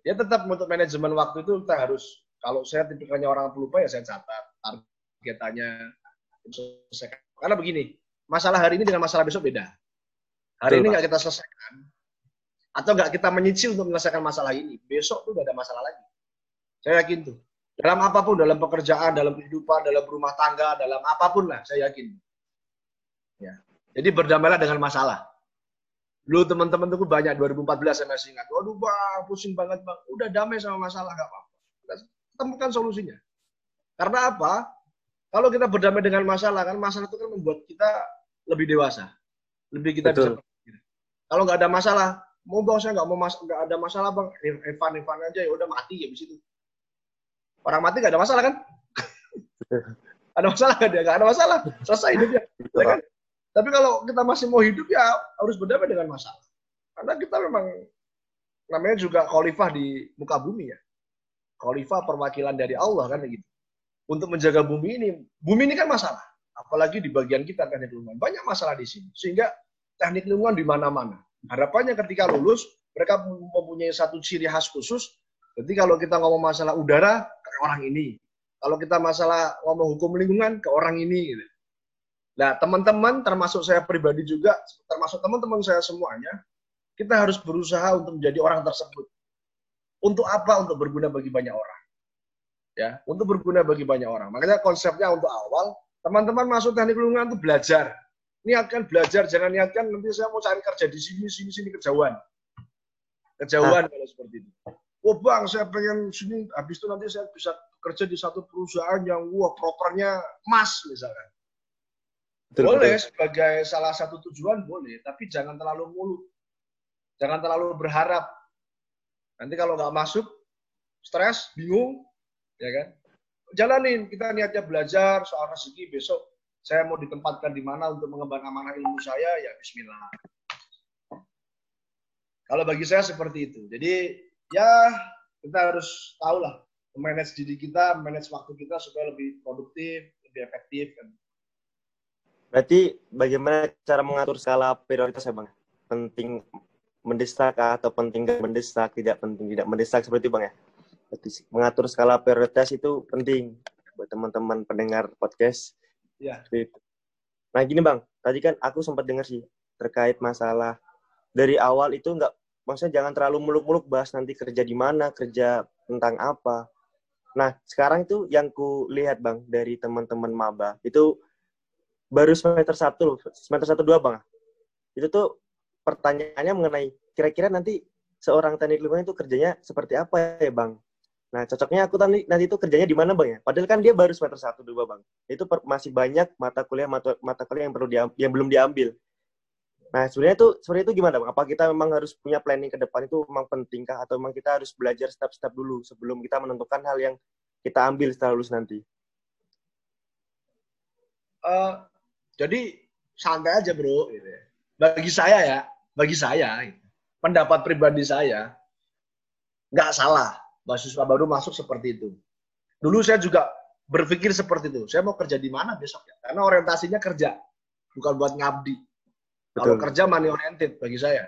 Ya tetap untuk manajemen waktu itu kita harus kalau saya tipikalnya orang pelupa ya saya catat targetannya. Karena begini, masalah hari ini dengan masalah besok beda. Hari Betul, ini nggak kita selesaikan, atau nggak kita menyicil untuk menyelesaikan masalah ini, besok tuh nggak ada masalah lagi. Saya yakin tuh. Dalam apa pun, dalam pekerjaan, dalam kehidupan, dalam rumah tangga, dalam apa pun lah, saya yakin. Ya. Jadi berdamailah dengan masalah. Lu teman-teman tuh banyak 2014 saya masih ingat. Waduh bang, pusing banget bang. Udah damai sama masalah nggak apa-apa. Temukan solusinya. Karena apa? Kalau kita berdamai dengan masalah kan masalah itu kan membuat kita lebih dewasa, lebih kita Betul. bisa. Kalau nggak ada masalah, mau bang saya nggak mau mas nggak ada masalah bang, Evan Evan aja ya udah mati ya di situ. Orang mati nggak ada masalah kan? ada masalah kan dia? Nggak ada masalah, selesai hidupnya. Ya kan? Tapi kalau kita masih mau hidup ya harus berdamai dengan masalah. Karena kita memang namanya juga khalifah di muka bumi ya. Khalifah perwakilan dari Allah kan gitu. Untuk menjaga bumi ini, bumi ini kan masalah. Apalagi di bagian kita teknik lingkungan. Banyak masalah di sini. Sehingga teknik lingkungan di mana-mana. Harapannya ketika lulus, mereka mempunyai satu ciri khas khusus. Jadi kalau kita ngomong masalah udara, ke orang ini. Kalau kita masalah ngomong hukum lingkungan, ke orang ini. Gitu. Nah, teman-teman, termasuk saya pribadi juga, termasuk teman-teman saya semuanya, kita harus berusaha untuk menjadi orang tersebut. Untuk apa? Untuk berguna bagi banyak orang. Ya, untuk berguna bagi banyak orang. Makanya konsepnya untuk awal, teman-teman masuk teknik lingkungan itu belajar. Niatkan belajar, jangan niatkan nanti saya mau cari kerja di sini, sini, sini kejauhan. Kejauhan ah. kalau seperti itu. Oh bang, saya pengen sini, habis itu nanti saya bisa kerja di satu perusahaan yang wah propernya emas misalkan Betul, boleh betul. sebagai salah satu tujuan boleh, tapi jangan terlalu muluk. Jangan terlalu berharap. Nanti kalau nggak masuk, stres, bingung, ya kan? Jalanin, kita niatnya belajar soal rezeki besok saya mau ditempatkan di mana untuk mengembangkan amanah ilmu saya, ya bismillah. Kalau bagi saya seperti itu. Jadi ya kita harus tahu lah manage diri kita, manage waktu kita supaya lebih produktif, lebih efektif kan. Berarti bagaimana cara mengatur skala prioritas ya Bang? Penting mendesak atau penting mendesak, tidak penting tidak mendesak seperti itu Bang ya? Mengatur skala prioritas itu penting buat teman-teman pendengar podcast. Ya. Nah gini Bang, tadi kan aku sempat dengar sih terkait masalah dari awal itu enggak maksudnya jangan terlalu muluk-muluk bahas nanti kerja di mana, kerja tentang apa. Nah, sekarang itu yang ku lihat Bang dari teman-teman maba itu baru semester satu semester satu dua bang itu tuh pertanyaannya mengenai kira-kira nanti seorang teknik lingkungan itu kerjanya seperti apa ya bang? Nah cocoknya aku nanti nanti itu kerjanya di mana bang ya? Padahal kan dia baru semester satu dua bang. Itu per, masih banyak mata kuliah mata, mata kuliah yang perlu diam, yang belum diambil. Nah sebenarnya itu seperti itu gimana bang? Apa kita memang harus punya planning ke depan itu memang pentingkah? Atau memang kita harus belajar step-step dulu sebelum kita menentukan hal yang kita ambil setelah lulus nanti? Uh, jadi santai aja bro. Bagi saya ya, bagi saya, gitu. pendapat pribadi saya, nggak salah mahasiswa baru masuk seperti itu. Dulu saya juga berpikir seperti itu. Saya mau kerja di mana besok ya? Karena orientasinya kerja, bukan buat ngabdi. Kalau kerja money oriented bagi saya,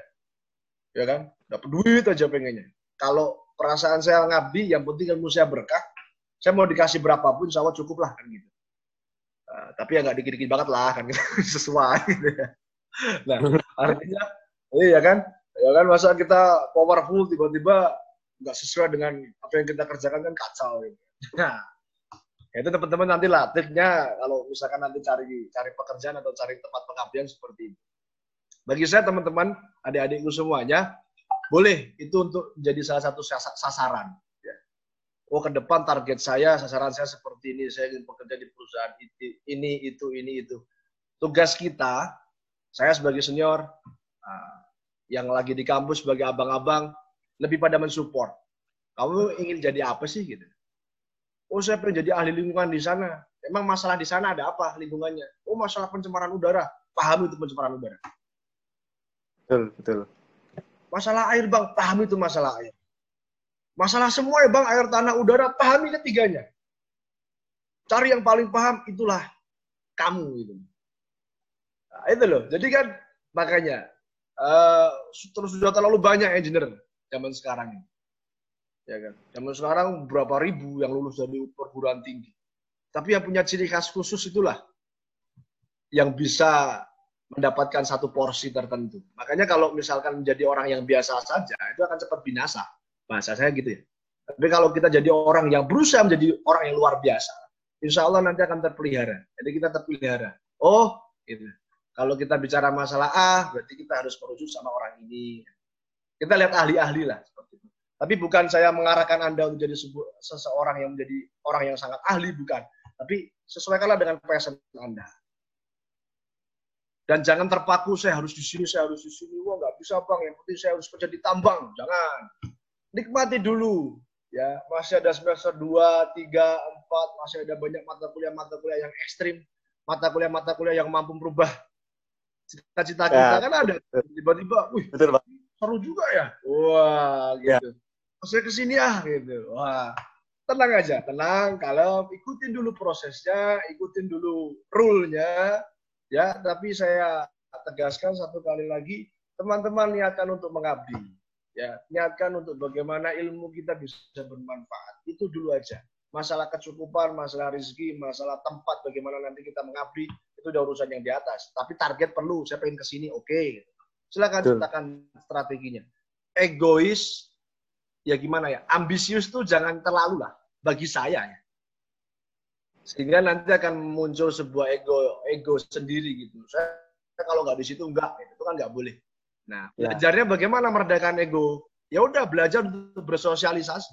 ya kan? Dapat duit aja pengennya. Kalau perasaan saya ngabdi, yang penting ilmu saya berkah. Saya mau dikasih berapapun, insya Allah cukup lah kan gitu. Uh, tapi ya nggak dikit-dikit banget lah kan sesuai gitu ya. Nah artinya iya kan ya kan masa kita powerful tiba-tiba nggak sesuai dengan apa yang kita kerjakan kan kacau gitu. Nah itu teman-teman nanti lah triknya kalau misalkan nanti cari cari pekerjaan atau cari tempat pengabdian seperti ini. Bagi saya teman-teman adik-adikku semuanya boleh itu untuk menjadi salah satu sasaran oh ke depan target saya, sasaran saya seperti ini, saya ingin bekerja di perusahaan ini, itu, ini, itu. Tugas kita, saya sebagai senior, yang lagi di kampus sebagai abang-abang, lebih pada mensupport. Kamu ingin jadi apa sih gitu? Oh saya pengen jadi ahli lingkungan di sana. Emang masalah di sana ada apa lingkungannya? Oh masalah pencemaran udara. Paham itu pencemaran udara. Betul, betul. Masalah air bang, paham itu masalah air. Masalah semua ya bang, air, tanah, udara, pahami ketiganya. Cari yang paling paham, itulah kamu. Gitu. Nah, itu loh. Jadi kan makanya uh, terus sudah terlalu banyak engineer zaman sekarang ini. Ya kan? Zaman sekarang berapa ribu yang lulus dari perguruan tinggi. Tapi yang punya ciri khas khusus itulah yang bisa mendapatkan satu porsi tertentu. Makanya kalau misalkan menjadi orang yang biasa saja, itu akan cepat binasa. Bahasa saya gitu ya. Tapi kalau kita jadi orang yang berusaha menjadi orang yang luar biasa, insya Allah nanti akan terpelihara. Jadi kita terpelihara. Oh, gitu. Kalau kita bicara masalah A, berarti kita harus merujuk sama orang ini. Kita lihat ahli-ahli lah. Seperti itu. Tapi bukan saya mengarahkan Anda untuk jadi seseorang yang menjadi orang yang sangat ahli, bukan. Tapi sesuaikanlah dengan passion Anda. Dan jangan terpaku, saya harus di sini, saya harus di sini. Wah, nggak bisa bang, yang penting saya harus kerja di tambang. Jangan. Nikmati dulu. Ya, masih ada semester 2, 3, 4, masih ada banyak mata kuliah-mata kuliah yang ekstrim, mata kuliah-mata kuliah yang mampu merubah cita-cita kita ya. kan ada. Tiba-tiba, wih, Betul, Bang. seru juga ya. Wah, ya. gitu. Ya. Saya ke sini ah, gitu. Wah, tenang aja, tenang. Kalau ikutin dulu prosesnya, ikutin dulu rule-nya, Ya, tapi saya tegaskan satu kali lagi, teman-teman niatkan untuk mengabdi. Ya, niatkan untuk bagaimana ilmu kita bisa bermanfaat. Itu dulu aja. Masalah kecukupan, masalah rezeki, masalah tempat, bagaimana nanti kita mengabdi, itu udah urusan yang di atas. Tapi target perlu, saya pengen ke sini, oke. Okay. Silakan ciptakan strateginya. Egois, ya gimana ya, ambisius tuh jangan terlalu lah, bagi saya ya sehingga nanti akan muncul sebuah ego ego sendiri gitu saya kalau nggak di situ enggak itu kan nggak boleh nah ya. belajarnya bagaimana meredakan ego ya udah belajar untuk bersosialisasi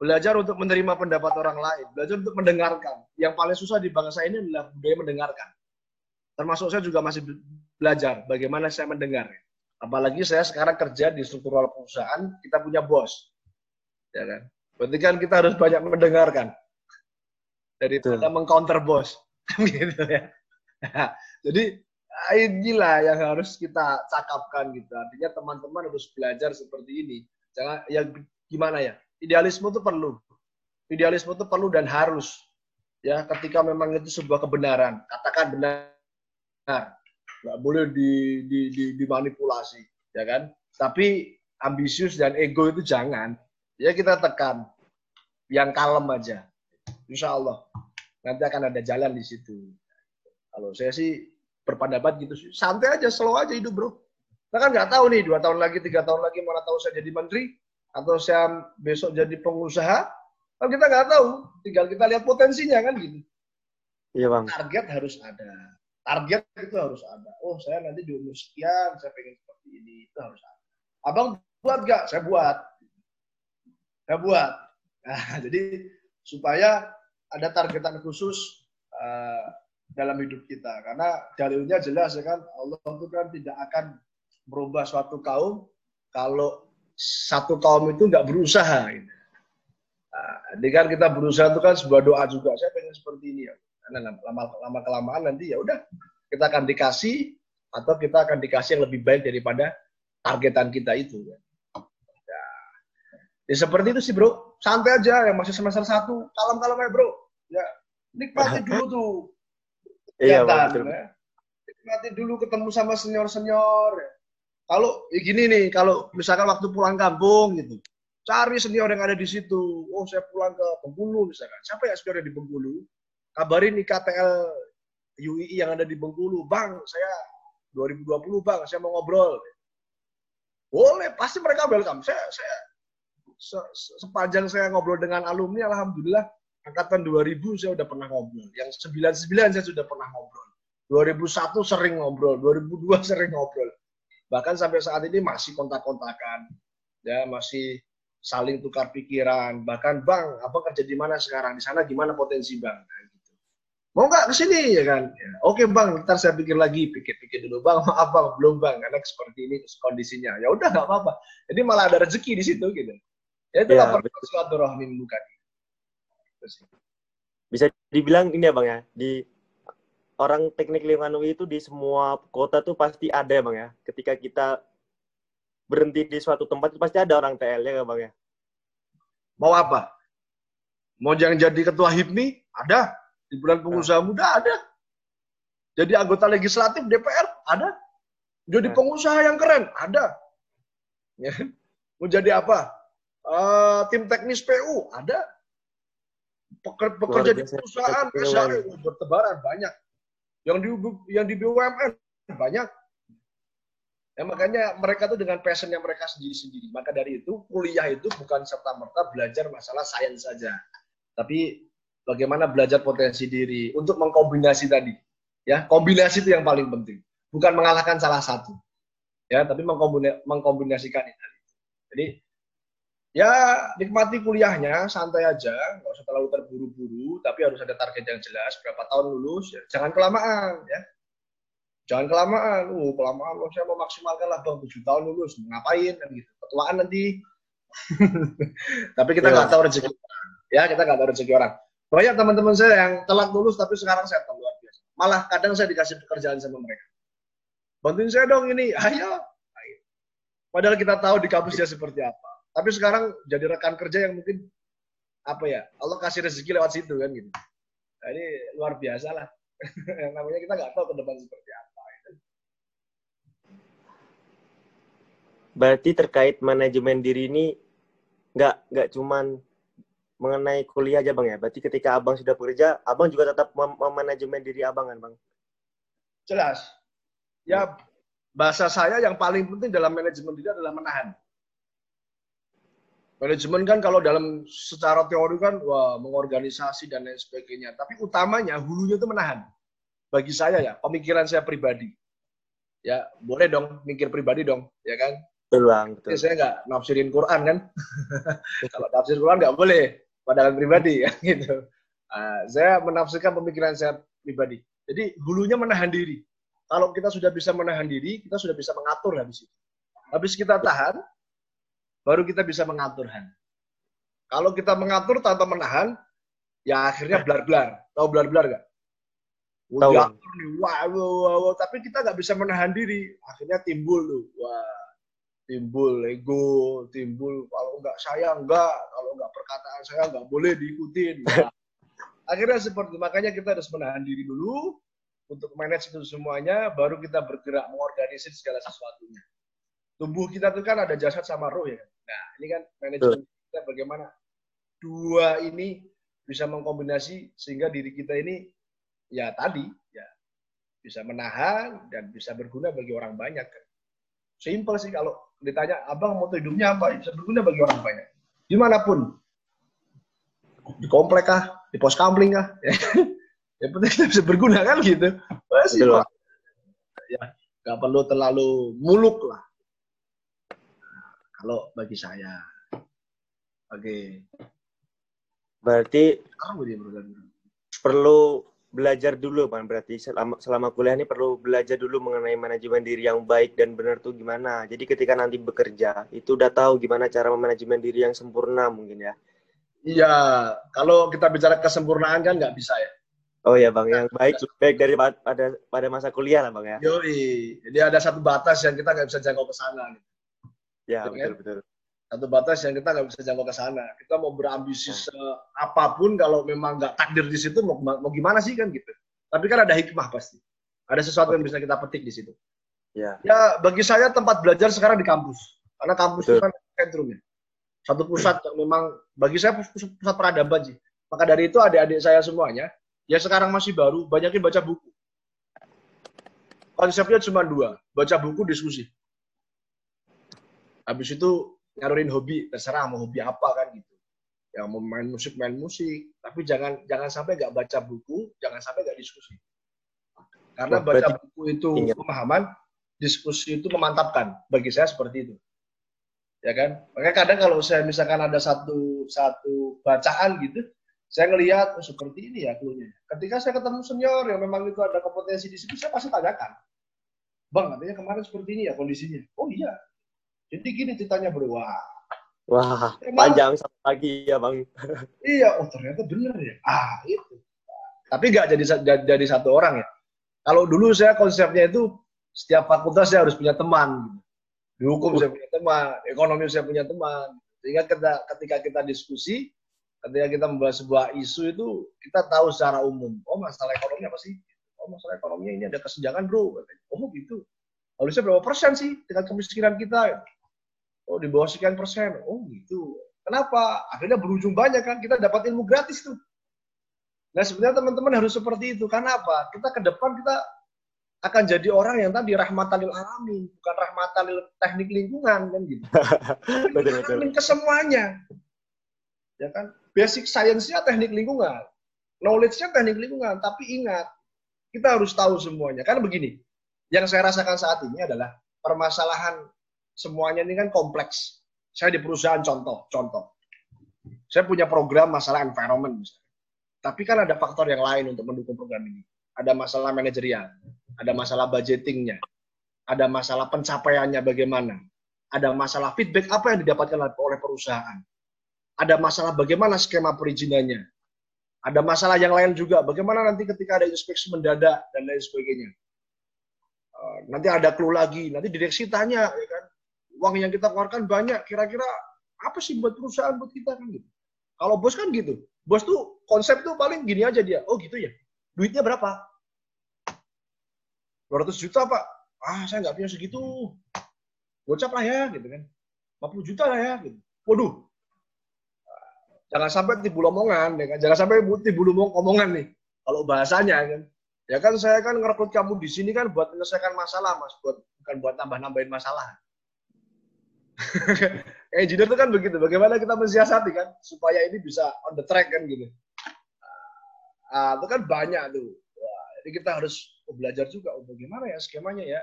belajar untuk menerima pendapat orang lain belajar untuk mendengarkan yang paling susah di bangsa ini adalah budaya mendengarkan termasuk saya juga masih belajar bagaimana saya mendengar apalagi saya sekarang kerja di struktural perusahaan kita punya bos ya kan berarti kan kita harus banyak mendengarkan daripada mengcounter bos gitu ya. Jadi inilah yang harus kita cakapkan gitu. Artinya teman-teman harus belajar seperti ini. Jangan ya gimana ya? Idealisme itu perlu. Idealisme itu perlu dan harus. Ya, ketika memang itu sebuah kebenaran, katakan benar. Nggak boleh di, di, di, dimanipulasi, ya kan? Tapi ambisius dan ego itu jangan. Ya kita tekan. Yang kalem aja. Insya Allah nanti akan ada jalan di situ. Kalau saya sih berpendapat gitu sih, santai aja, slow aja hidup bro. Kita kan nggak tahu nih dua tahun lagi, tiga tahun lagi mana tahu saya jadi menteri atau saya besok jadi pengusaha, kan kita nggak tahu. Tinggal kita lihat potensinya kan gitu. Iya bang. Target harus ada. Target itu harus ada. Oh saya nanti di umur sekian, saya pengen seperti ini, itu harus ada. Abang buat nggak? Saya buat. Saya buat. Nah, jadi supaya ada targetan khusus uh, dalam hidup kita karena dalilnya jelas ya kan Allah itu kan tidak akan merubah suatu kaum kalau satu kaum itu nggak berusaha gitu. Nah, jadi kan kita berusaha itu kan sebuah doa juga saya pengen seperti ini ya karena lama lama kelamaan nanti ya udah kita akan dikasih atau kita akan dikasih yang lebih baik daripada targetan kita itu ya. Ya seperti itu sih bro, santai aja yang masih semester satu, kalem-kalem aja bro. Ya nikmati dulu tuh. Iya, ya. Nikmati dulu ketemu sama senior-senior. Ya. Kalau ya gini nih, kalau misalkan waktu pulang kampung gitu, cari senior yang ada di situ. Oh saya pulang ke Bengkulu misalkan. Siapa ya senior yang di Bengkulu? Kabarin IKTL UII yang ada di Bengkulu. Bang, saya 2020 bang, saya mau ngobrol. Boleh, pasti mereka welcome. Saya, saya se sepanjang saya ngobrol dengan alumni, alhamdulillah angkatan 2000 saya udah pernah ngobrol. Yang 99 saya sudah pernah ngobrol. 2001 sering ngobrol, 2002 sering ngobrol. Bahkan sampai saat ini masih kontak-kontakan. Ya, masih saling tukar pikiran. Bahkan, Bang, apa kerja di mana sekarang? Di sana gimana potensi Bang? Nah, gitu. Mau nggak ke sini ya kan? Ya, Oke Bang, ntar saya pikir lagi, pikir-pikir dulu Bang, maaf Bang, belum Bang, karena seperti ini kondisinya. Ya udah nggak apa-apa. Jadi malah ada rezeki di situ gitu. Ya itu ya, silaturahmi bukan. Bisa dibilang ini ya bang ya di orang teknik lingkungan UI itu di semua kota tuh pasti ada ya bang ya. Ketika kita berhenti di suatu tempat itu pasti ada orang TL ya bang ya. Mau apa? Mau yang jadi ketua HIPMI? Ada. Di bulan pengusaha nah. muda ada. Jadi anggota legislatif DPR? Ada. Jadi nah. pengusaha yang keren? Ada. Ya. Mau jadi apa? uh, tim teknis PU ada Peker, pekerja di perusahaan SHE bertebaran banyak yang di yang di BUMN banyak. Ya, makanya mereka tuh dengan passion yang mereka sendiri-sendiri. Maka dari itu kuliah itu bukan serta-merta belajar masalah sains saja. Tapi bagaimana belajar potensi diri untuk mengkombinasi tadi. Ya, kombinasi itu yang paling penting. Bukan mengalahkan salah satu. Ya, tapi mengkombinasikan itu. Jadi ya nikmati kuliahnya, santai aja, nggak usah terlalu terburu-buru, tapi harus ada target yang jelas, berapa tahun lulus, ya. jangan kelamaan, ya. Jangan kelamaan, uh, kelamaan, saya mau maksimalkan lah bang, tujuh tahun lulus, ngapain, kan gitu, ketuaan nanti. tapi kita nggak ya. tahu rezeki orang, ya kita nggak tahu rezeki orang. Banyak teman-teman saya yang telat lulus, tapi sekarang saya tahu luar biasa. Malah kadang saya dikasih pekerjaan sama mereka. Bantuin saya dong ini, ayo. Padahal kita tahu di kampusnya seperti apa. Tapi sekarang jadi rekan kerja yang mungkin apa ya, Allah kasih rezeki lewat situ kan gitu. Nah, ini luar biasa lah. yang namanya kita nggak tahu ke depan seperti apa. Berarti terkait manajemen diri ini nggak nggak cuman mengenai kuliah aja bang ya. Berarti ketika abang sudah bekerja, abang juga tetap mem manajemen diri abang kan bang? Jelas. Ya bahasa saya yang paling penting dalam manajemen diri adalah menahan. Manajemen kan kalau dalam secara teori kan wah mengorganisasi dan lain sebagainya. Tapi utamanya hulunya itu menahan. Bagi saya ya, pemikiran saya pribadi. Ya, boleh dong mikir pribadi dong, ya kan? Betul bang, betul. Jadi saya nggak nafsirin Quran kan. Kalau nafsir Quran nggak boleh, padahal pribadi ya gitu. Uh, saya menafsirkan pemikiran saya pribadi. Jadi hulunya menahan diri. Kalau kita sudah bisa menahan diri, kita sudah bisa mengatur habis itu. Habis kita tahan, baru kita bisa mengatur Han. Kalau kita mengatur tanpa menahan, ya akhirnya blar-blar. Tahu blar-blar nggak? Tahu. Nih, wah, wah, wah, wah, tapi kita nggak bisa menahan diri. Akhirnya timbul tuh, wah, timbul ego, timbul kalau nggak saya nggak, kalau nggak perkataan saya nggak boleh diikutin. Nah, akhirnya seperti makanya kita harus menahan diri dulu untuk manage itu semuanya, baru kita bergerak mengorganisir segala sesuatunya. Tubuh kita itu kan ada jasad sama roh ya. Nah ini kan manajemen kita bagaimana dua ini bisa mengkombinasi sehingga diri kita ini ya tadi ya bisa menahan dan bisa berguna bagi orang banyak. Simple sih kalau ditanya, abang mau hidupnya apa? Bisa berguna bagi orang banyak. Di mana pun. Di komplek kah? Di pos kamling kah? Ya penting kita bisa berguna kan gitu. Masih Pak. Ya, nggak perlu terlalu muluk lah. kalau bagi saya. Oke. Berarti perlu belajar dulu kan berarti selama, selama kuliah ini perlu belajar dulu mengenai manajemen diri yang baik dan benar tuh gimana. Jadi ketika nanti bekerja itu udah tahu gimana cara memanajemen diri yang sempurna mungkin ya. Iya, kalau kita bicara kesempurnaan kan nggak bisa ya. Oh ya bang, yang baik baik dari pada pada masa kuliah lah bang ya. Yoi, jadi ada satu batas yang kita nggak bisa jangkau ke sana. Gitu. Ya gitu, betul kan? betul satu batas yang kita nggak bisa jangkau ke sana. Kita mau berambisi hmm. apa pun kalau memang nggak takdir di situ mau, mau gimana sih kan gitu. Tapi kan ada hikmah pasti. Ada sesuatu yang bisa kita petik di situ. Ya. Ya bagi saya tempat belajar sekarang di kampus. Karena kampus Betul. itu kan sentrumnya. Satu pusat yang memang bagi saya pusat, pusat peradaban sih. Maka dari itu adik-adik saya semuanya ya sekarang masih baru banyakin baca buku. Konsepnya cuma dua, baca buku, diskusi. Habis itu nyalurin hobi terserah mau hobi apa kan gitu. Yang mau main musik main musik. Tapi jangan jangan sampai nggak baca buku jangan sampai nggak diskusi. Karena baca buku itu ingat. pemahaman diskusi itu memantapkan bagi saya seperti itu. Ya kan? Makanya kadang kalau saya misalkan ada satu satu bacaan gitu saya ngelihat oh, seperti ini ya klunya ketika saya ketemu senior yang memang itu ada kompetensi di situ saya pasti tanyakan bang katanya kemarin seperti ini ya kondisinya? Oh iya jadi gini ceritanya bro, wah. Wah, Emang, panjang sampai pagi ya bang. iya, oh ternyata bener ya. Ah itu. Tapi nggak jadi jadi satu orang ya. Kalau dulu saya konsepnya itu setiap fakultas saya harus punya teman. Di hukum saya punya teman, ekonomi saya punya teman. Sehingga kita, ketika kita diskusi, ketika kita membahas sebuah isu itu, kita tahu secara umum. Oh masalah ekonomi apa sih? Oh masalah ekonominya ini ada kesenjangan bro. Oh gitu. Harusnya berapa persen sih dengan kemiskinan kita? Oh, di bawah sekian persen. Oh, gitu. Kenapa? Akhirnya berujung banyak kan. Kita dapat ilmu gratis tuh. Nah, sebenarnya teman-teman harus seperti itu. Karena apa? Kita ke depan kita akan jadi orang yang tadi rahmatanil alamin, bukan rahmatanil teknik lingkungan kan gitu. betul, betul. ke semuanya. Ya kan? Basic science-nya teknik lingkungan. Knowledge-nya teknik lingkungan, tapi ingat, kita harus tahu semuanya. Karena begini, yang saya rasakan saat ini adalah permasalahan semuanya ini kan kompleks. Saya di perusahaan contoh, contoh. Saya punya program masalah environment misalnya. Tapi kan ada faktor yang lain untuk mendukung program ini. Ada masalah manajerial, ada masalah budgetingnya, ada masalah pencapaiannya bagaimana, ada masalah feedback apa yang didapatkan oleh perusahaan, ada masalah bagaimana skema perizinannya, ada masalah yang lain juga, bagaimana nanti ketika ada inspeksi mendadak dan lain sebagainya. Eh, nanti ada clue lagi, nanti direksi tanya, ya kan, uang yang kita keluarkan banyak, kira-kira apa sih buat perusahaan buat kita kan gitu. Kalau bos kan gitu, bos tuh konsep tuh paling gini aja dia, oh gitu ya, duitnya berapa? 200 juta pak, ah saya nggak punya segitu, gocap lah ya gitu kan, 50 juta lah ya gitu. Waduh, jangan sampai timbul omongan, ya kan? jangan sampai timbul omongan nih. Kalau bahasanya kan, ya kan saya kan ngerekrut kamu di sini kan buat menyelesaikan masalah mas, buat bukan buat tambah-nambahin masalah. Engineer itu kan begitu, bagaimana kita mensiasati kan supaya ini bisa on the track kan gitu. Ah, itu kan banyak tuh. Wah, jadi kita harus belajar juga untuk gimana ya skemanya ya.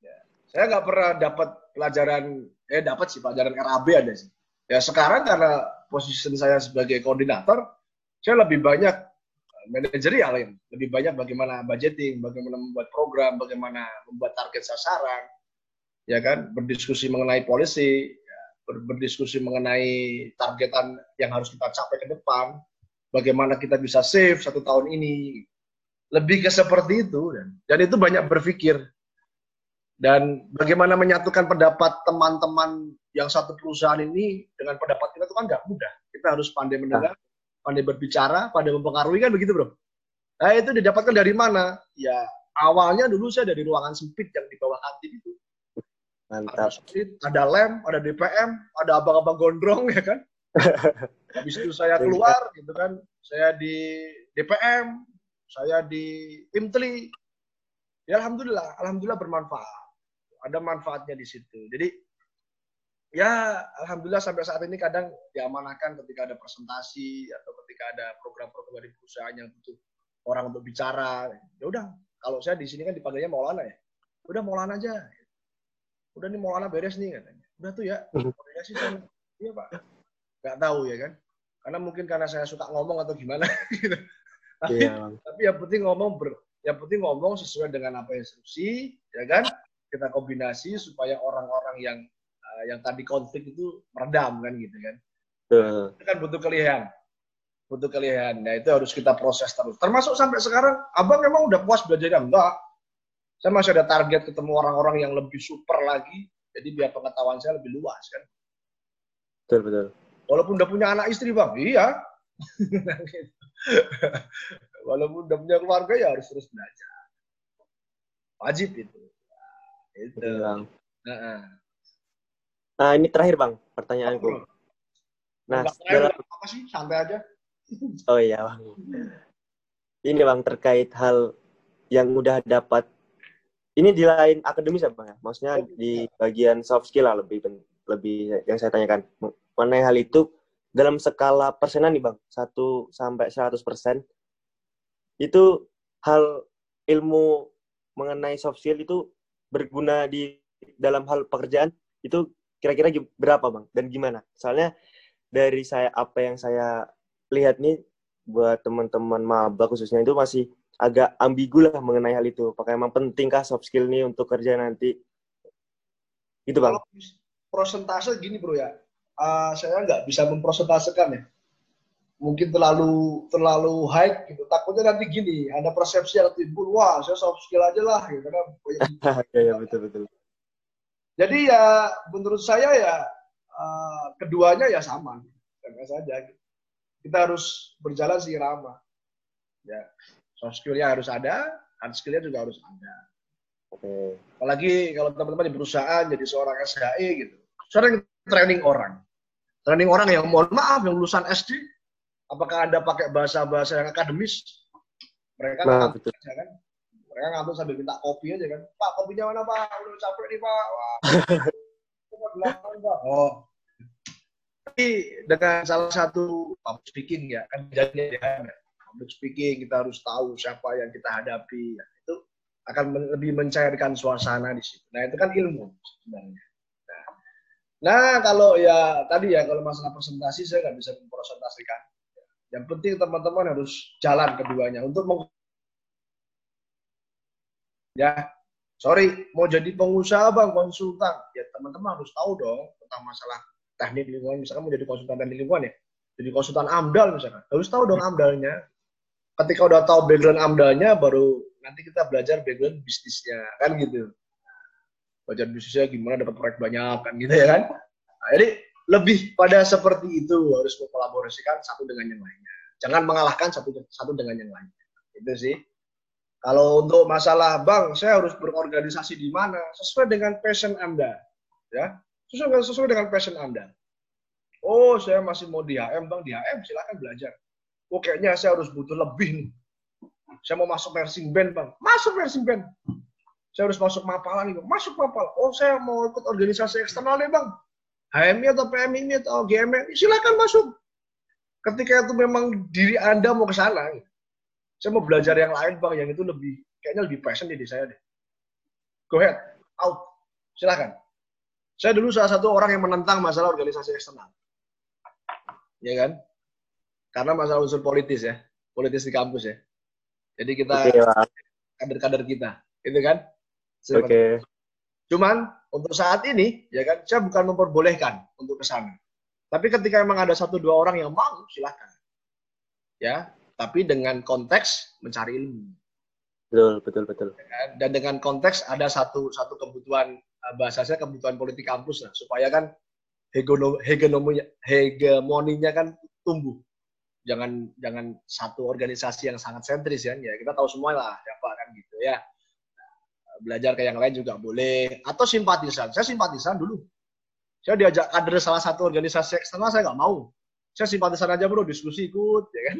ya. Saya nggak pernah dapat pelajaran, eh dapat sih pelajaran RAB ada sih. Ya sekarang karena posisi saya sebagai koordinator, saya lebih banyak eh, manajerial. Lebih banyak bagaimana budgeting, bagaimana membuat program, bagaimana membuat target sasaran, ya kan, berdiskusi mengenai polisi, ya, berdiskusi mengenai targetan yang harus kita capai ke depan, bagaimana kita bisa save satu tahun ini. Lebih ke seperti itu. Dan, itu banyak berpikir. Dan bagaimana menyatukan pendapat teman-teman yang satu perusahaan ini dengan pendapat kita itu kan nggak mudah. Kita harus pandai mendengar, pandai berbicara, pandai mempengaruhi kan begitu bro. Nah itu didapatkan dari mana? Ya awalnya dulu saya dari ruangan sempit yang di bawah kantin itu. Mantap. Ada, ada lem, ada DPM, ada abang-abang gondrong ya kan. Habis itu saya keluar gitu kan, saya di DPM, saya di Imtli. Ya alhamdulillah, alhamdulillah bermanfaat. Ada manfaatnya di situ. Jadi ya alhamdulillah sampai saat ini kadang diamanahkan ketika ada presentasi atau ketika ada program-program di perusahaan yang butuh orang untuk bicara. Ya udah, kalau saya di sini kan dipanggilnya Maulana ya. Udah Maulana aja. Udah nih Maulana beres nih katanya. Udah tuh ya, koordinasi sama. Iya Pak. Nggak tahu ya kan. Karena mungkin karena saya suka ngomong atau gimana gitu. Tapi iya. tapi yang penting ngomong ber, yang penting ngomong sesuai dengan apa instruksi ya kan? Kita kombinasi supaya orang-orang yang uh, yang tadi konflik itu meredam kan gitu kan. Uh. itu kan butuh kelihan butuh kelihan nah itu harus kita proses terus. Termasuk sampai sekarang abang memang udah puas belajar enggak saya masih ada target ketemu orang-orang yang lebih super lagi jadi biar pengetahuan saya lebih luas kan betul betul Walaupun udah punya anak istri bang, iya. Walaupun udah punya keluarga ya harus terus belajar. Wajib itu. Nah, itu. Bang. Nah, nah, ini terakhir bang, pertanyaanku. Nah, setelah... apa sih? Santai aja. Oh iya bang. Ini bang terkait hal yang udah dapat. Ini di lain akademis ya bang ya? Maksudnya di bagian soft skill lah lebih lebih yang saya tanyakan mengenai hal itu dalam skala persenan nih Bang, 1 sampai 100 persen, itu hal ilmu mengenai soft skill itu berguna di dalam hal pekerjaan itu kira-kira berapa Bang dan gimana? Soalnya dari saya apa yang saya lihat nih buat teman-teman maba khususnya itu masih agak ambigu lah mengenai hal itu. Apakah emang pentingkah soft skill nih untuk kerja nanti? Itu Bang. Kalau prosentase gini bro ya, uh, saya nggak bisa mempresentasekan ya. Mungkin terlalu terlalu high gitu. Takutnya nanti gini, ada persepsi yang timbul, wah saya soft skill aja lah gitu kan. Iya ya, betul betul. Jadi ya menurut saya ya uh, keduanya ya sama, sama saja. Gitu. Kita harus berjalan seirama. Ya, soft skillnya harus ada, hard skillnya juga harus ada. Oke. Apalagi kalau teman-teman di perusahaan jadi seorang SHE gitu. Sering training orang. Training orang yang mohon maaf yang lulusan SD, apakah Anda pakai bahasa-bahasa yang akademis? Mereka nah, betul. kan Mereka ngantuk sambil minta kopi aja kan. Pak, kopinya mana Pak? Udah capek nih Pak. Wah. Oh. Tapi dengan salah satu public speaking ya, kan jadinya ya, public speaking kita harus tahu siapa yang kita hadapi. Ya, itu akan lebih mencairkan suasana di situ. Nah itu kan ilmu sebenarnya. Nah, nah kalau ya tadi ya kalau masalah presentasi saya nggak bisa mempresentasikan. Yang penting teman-teman harus jalan keduanya untuk meng ya sorry mau jadi pengusaha bang konsultan ya teman-teman harus tahu dong tentang masalah teknik lingkungan misalkan mau jadi konsultan teknik lingkungan ya jadi konsultan amdal misalkan harus tahu dong amdalnya ketika udah tahu background amdalnya baru nanti kita belajar background bisnisnya kan gitu belajar bisnisnya gimana dapat proyek banyak kan gitu ya kan nah, jadi lebih pada seperti itu harus mengkolaborasikan satu dengan yang lainnya jangan mengalahkan satu satu dengan yang lainnya itu sih kalau untuk masalah bank, saya harus berorganisasi di mana sesuai dengan passion Anda, ya. Sesuai, sesuai dengan passion Anda. Oh, saya masih mau di HM, Bang. Di HM silakan belajar. Oh, kayaknya saya harus butuh lebih nih. Saya mau masuk nursing band, Bang. Masuk nursing band. Saya harus masuk mapalan nih, Bang. Masuk mapal. Oh, saya mau ikut organisasi eksternal nih, Bang. HMI atau PMI atau GMI, silakan masuk. Ketika itu memang diri Anda mau ke sana, saya mau belajar yang lain bang, yang itu lebih kayaknya lebih passion di saya deh. Go ahead, out, silahkan. Saya dulu salah satu orang yang menentang masalah organisasi eksternal, ya kan? Karena masalah unsur politis ya, politis di kampus ya. Jadi kita kader-kader kita, itu kan? Oke. Okay. Cuman untuk saat ini, ya kan, saya bukan memperbolehkan untuk ke sana. Tapi ketika memang ada satu dua orang yang mau, silahkan. Ya, tapi dengan konteks mencari ilmu. Betul, betul, betul. Ya, dan dengan konteks ada satu satu kebutuhan eh, bahasa saya kebutuhan politik kampus lah supaya kan hegemoninya hegemoninya kan tumbuh. Jangan jangan satu organisasi yang sangat sentris ya. Ya kita tahu semua lah siapa kan gitu ya. Belajar ke yang lain juga boleh atau simpatisan. Saya simpatisan dulu. Saya diajak kader salah satu organisasi eksternal saya nggak mau. Saya simpatisan aja bro, diskusi ikut, ya kan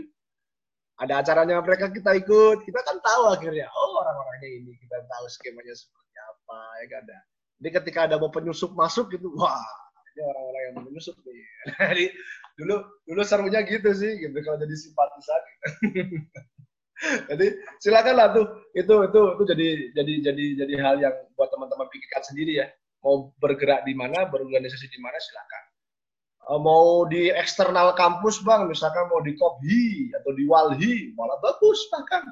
ada acaranya mereka kita ikut kita kan tahu akhirnya oh orang-orangnya ini kita tahu skemanya seperti apa ya kan ada jadi ketika ada mau penyusup masuk gitu wah ini orang-orang yang menyusup nih jadi dulu dulu serunya gitu sih gitu. Kalau jadi simpatisan. Jadi silakanlah tuh. Itu itu itu jadi jadi jadi jadi hal yang buat teman-teman pikirkan sendiri ya. Mau bergerak di mana berorganisasi di mana silakan. Eh, mau di eksternal kampus bang, misalkan mau di Kobhi atau di Walhi, malah bagus bahkan.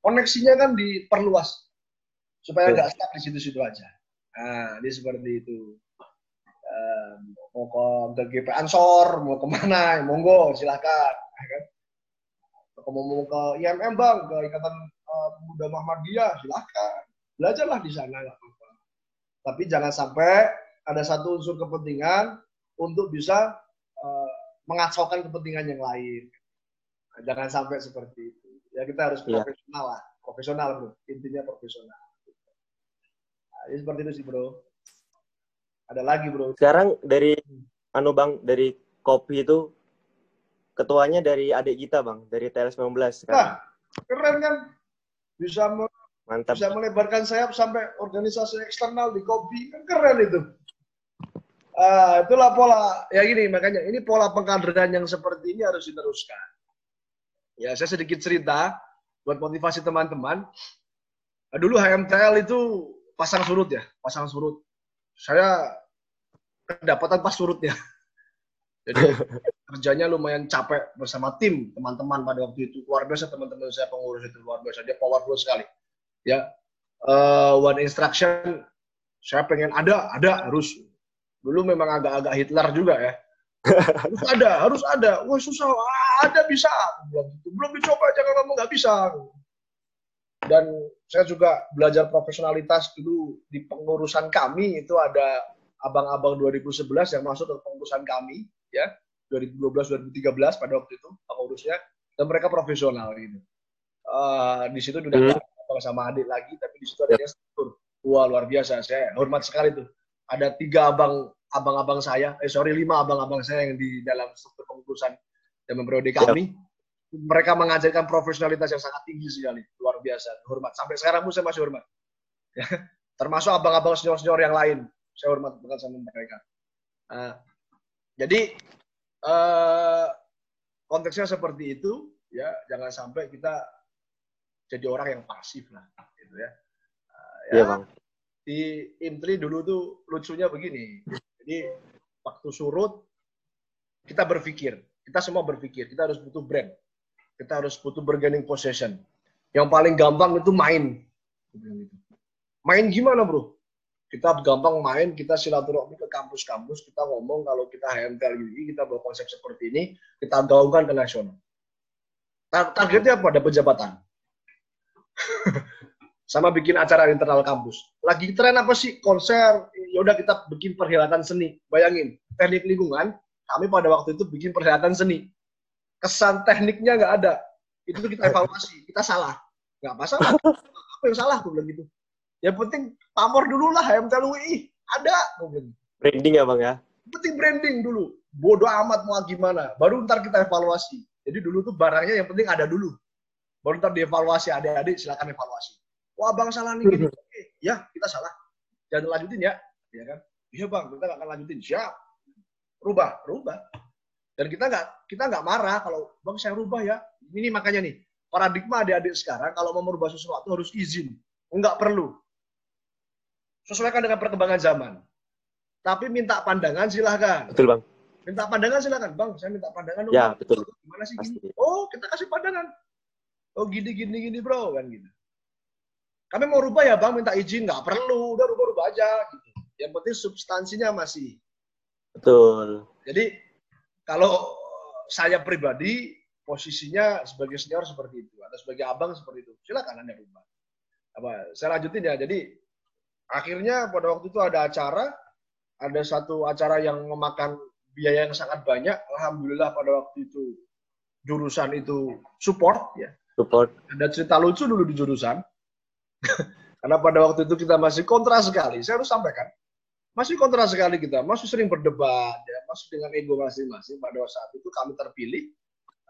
Koneksinya kan diperluas. Supaya nggak stuck di situ-situ aja. Nah, ini seperti itu. Mau ke, ke GP Ansor, mau ke mana, monggo silakan. Ya kan? Kalau mau ke IMM bang, ke Ikatan uh, Pemuda Muhammadiyah, silakan. Belajarlah di sana, nggak apa-apa. Tapi jangan sampai ada satu unsur kepentingan untuk bisa uh, mengacaukan kepentingan yang lain. Nah, jangan sampai seperti itu. Ya kita harus iya. profesional lah, profesional bro. Intinya profesional. Nah, ini seperti itu sih bro. Ada lagi bro. Sekarang dari anu bang dari kopi itu ketuanya dari adik kita bang dari TL 19 kan. Nah, keren kan? Bisa Mantap. bisa melebarkan sayap sampai organisasi eksternal di kopi kan keren itu. Uh, itulah pola ya gini makanya ini pola pengkaderan yang seperti ini harus diteruskan. Ya saya sedikit cerita buat motivasi teman-teman. Dulu HMTL itu pasang surut ya, pasang surut. Saya kedapatan pas surutnya. Jadi kerjanya lumayan capek bersama tim teman-teman pada waktu itu luar biasa teman-teman saya pengurus itu luar biasa dia powerful sekali. Ya uh, one instruction saya pengen ada ada harus Dulu memang agak-agak Hitler juga ya. harus ada, harus ada. Wah susah, ada bisa. Belum, belum dicoba, jangan ngomong nggak bisa. Dan saya juga belajar profesionalitas dulu di pengurusan kami itu ada abang-abang 2011 yang masuk ke pengurusan kami ya 2012 2013 pada waktu itu pengurusnya dan mereka profesional gitu. Uh, di situ udah hmm. sama adik lagi tapi di situ ada struktur. Wah luar biasa saya hormat sekali tuh ada tiga abang abang-abang saya, eh sorry lima abang-abang saya yang di dalam struktur pengurusan dan periode kami. Mereka mengajarkan profesionalitas yang sangat tinggi sekali, luar biasa, hormat. Sampai sekarang pun saya masih hormat. Ya. Termasuk abang-abang senior-senior yang lain, saya hormat banget sama mereka. Uh, jadi uh, konteksnya seperti itu, ya jangan sampai kita jadi orang yang pasif lah, gitu ya. Uh, ya, ya bang. Di Intri dulu tuh lucunya begini. Jadi waktu surut kita berpikir, kita semua berpikir, kita harus butuh brand kita harus butuh bargaining possession. Yang paling gampang itu main. Main gimana bro? Kita gampang main, kita silaturahmi ke kampus-kampus, kita ngomong kalau kita HMTL UI, kita bawa konsep seperti ini, kita gaungkan ke nasional. Targetnya apa? Ada penjabatan. Sama bikin acara internal kampus. Lagi tren apa sih? Konser, yaudah kita bikin perhelatan seni. Bayangin, teknik lingkungan, kami pada waktu itu bikin perhelatan seni kesan tekniknya nggak ada. Itu kita evaluasi, kita salah. Nggak masalah. Apa yang salah? Gue bilang gitu. Yang penting pamor dulu lah HMTL UI. Ada. Branding ya Bang ya? Yang penting branding dulu. Bodoh amat mau gimana. Baru ntar kita evaluasi. Jadi dulu tuh barangnya yang penting ada dulu. Baru ntar dievaluasi. Adik-adik silakan evaluasi. Wah bang salah nih gini. Oke, ya kita salah. Jangan lanjutin ya. Ya kan? Iya bang, kita nggak akan lanjutin. Siap. Rubah, rubah. Dan kita nggak kita nggak marah kalau bang saya rubah ya. Ini makanya nih paradigma adik-adik sekarang kalau mau merubah sesuatu harus izin, nggak perlu. Sesuaikan dengan perkembangan zaman. Tapi minta pandangan silahkan. Betul bang. Minta pandangan silahkan bang. Saya minta pandangan. Ya bang. betul. Gimana sih gini? Oh kita kasih pandangan. Oh gini gini gini bro kan gitu. Kami mau rubah ya bang, minta izin nggak perlu, udah rubah-rubah aja gitu. Yang penting substansinya masih. Betul. Jadi kalau saya pribadi posisinya sebagai senior seperti itu atau sebagai abang seperti itu, silakan anda rubah. Apa? Saya lanjutin ya. Jadi akhirnya pada waktu itu ada acara, ada satu acara yang memakan biaya yang sangat banyak. Alhamdulillah pada waktu itu jurusan itu support ya. Support. Ada cerita lucu dulu di jurusan. Karena pada waktu itu kita masih kontra sekali. Saya harus sampaikan masih kontra sekali kita, masih sering berdebat, ya, masih dengan ego masing-masing. Pada saat itu kami terpilih,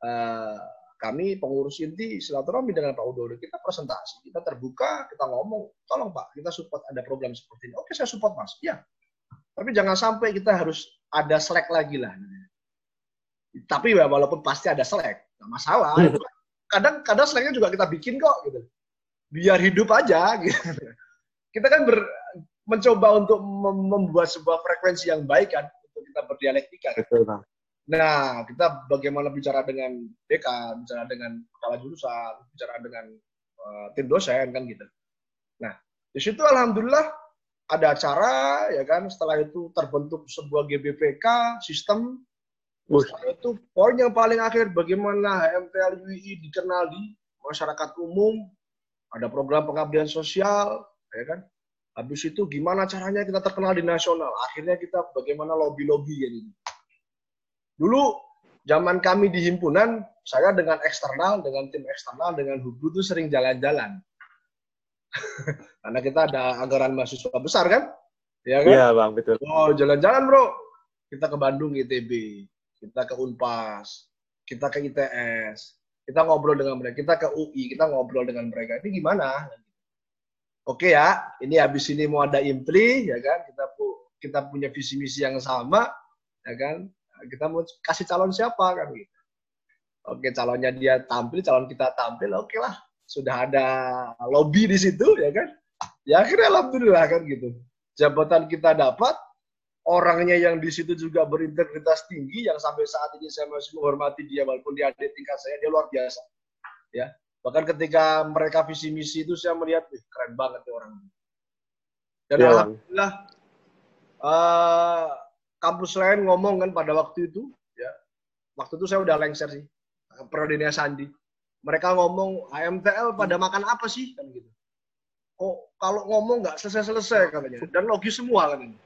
uh, kami pengurus inti silaturahmi dengan Pak Udodo, kita presentasi, kita terbuka, kita ngomong, tolong Pak, kita support ada program seperti ini. Oke, saya support Mas. Ya, tapi jangan sampai kita harus ada slack lagi lah. Tapi ya, walaupun pasti ada slack, nggak masalah. Kadang kadang slacknya juga kita bikin kok, gitu. Biar hidup aja, gitu. Kita kan ber, mencoba untuk membuat sebuah frekuensi yang baik kan untuk kita berdialektika. Betul, Bang. Nah, kita bagaimana bicara dengan dekan, bicara dengan kepala jurusan, bicara dengan uh, tim dosen kan gitu. Nah, di situ alhamdulillah ada acara ya kan setelah itu terbentuk sebuah GBPK sistem setelah itu poin yang paling akhir bagaimana HMTL UI dikenal di masyarakat umum ada program pengabdian sosial ya kan Habis itu gimana caranya kita terkenal di nasional? Akhirnya kita bagaimana lobby-lobby ini. Dulu zaman kami di himpunan, saya dengan eksternal, dengan tim eksternal, dengan Hublu itu sering jalan-jalan. Karena kita ada anggaran mahasiswa besar kan? Ya kan? Iya bang, betul. Oh jalan-jalan bro. Kita ke Bandung ITB, kita ke Unpas, kita ke ITS, kita ngobrol dengan mereka, kita ke UI, kita ngobrol dengan mereka. Ini gimana? Oke ya, ini habis ini mau ada impli, ya kan? Kita kita punya visi misi yang sama, ya kan? Kita mau kasih calon siapa kan gitu. Oke, calonnya dia tampil, calon kita tampil, oke lah. Sudah ada lobby di situ, ya kan? Ya akhirnya alhamdulillah kan gitu. Jabatan kita dapat, orangnya yang di situ juga berintegritas tinggi, yang sampai saat ini saya masih menghormati dia walaupun dia ada tingkat saya, dia luar biasa. Ya, Bahkan ketika mereka visi misi itu saya melihat, Wih, keren banget nih orang. Dan ya, alhamdulillah uh, kampus lain ngomong kan pada waktu itu, ya waktu itu saya udah lengser sih, Prodenia Sandi. Mereka ngomong AMTL pada makan apa sih kan gitu. Oh kalau ngomong nggak selesai-selesai katanya dan logis semua kan ini.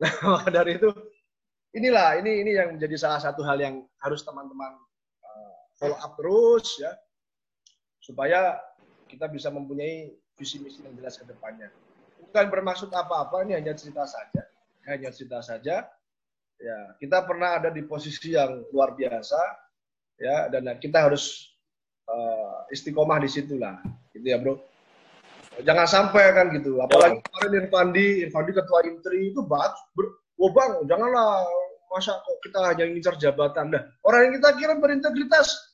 Nah, dari itu inilah ini ini yang menjadi salah satu hal yang harus teman-teman uh, follow up terus ya supaya kita bisa mempunyai visi misi yang jelas ke depannya. Bukan bermaksud apa-apa, ini hanya cerita saja. Hanya cerita saja. Ya, kita pernah ada di posisi yang luar biasa. ya dan kita harus uh, istiqomah di situ lah gitu ya bro jangan sampai kan gitu apalagi kemarin Irfandi Irfandi ketua intri itu bagus oh bang janganlah masa kok kita hanya ngincar jabatan dah orang yang kita kira berintegritas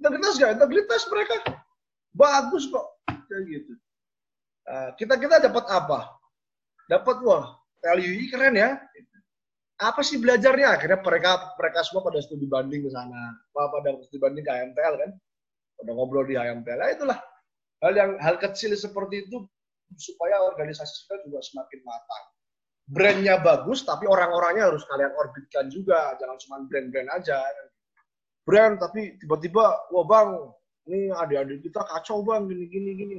integritas gak integritas mereka. Bagus kok. Kayak gitu. Uh, kita kita dapat apa? Dapat wah value keren ya. Apa sih belajarnya? Akhirnya mereka mereka semua pada studi banding ke sana. Pada studi banding ke HMTL kan? Pada ngobrol di HMTL nah, itulah. Hal yang hal kecil seperti itu supaya organisasi kita juga semakin matang. Brandnya bagus tapi orang-orangnya harus kalian orbitkan juga. Jangan cuma brand-brand aja brand tapi tiba-tiba wah bang ini adik-adik kita kacau bang gini gini gini.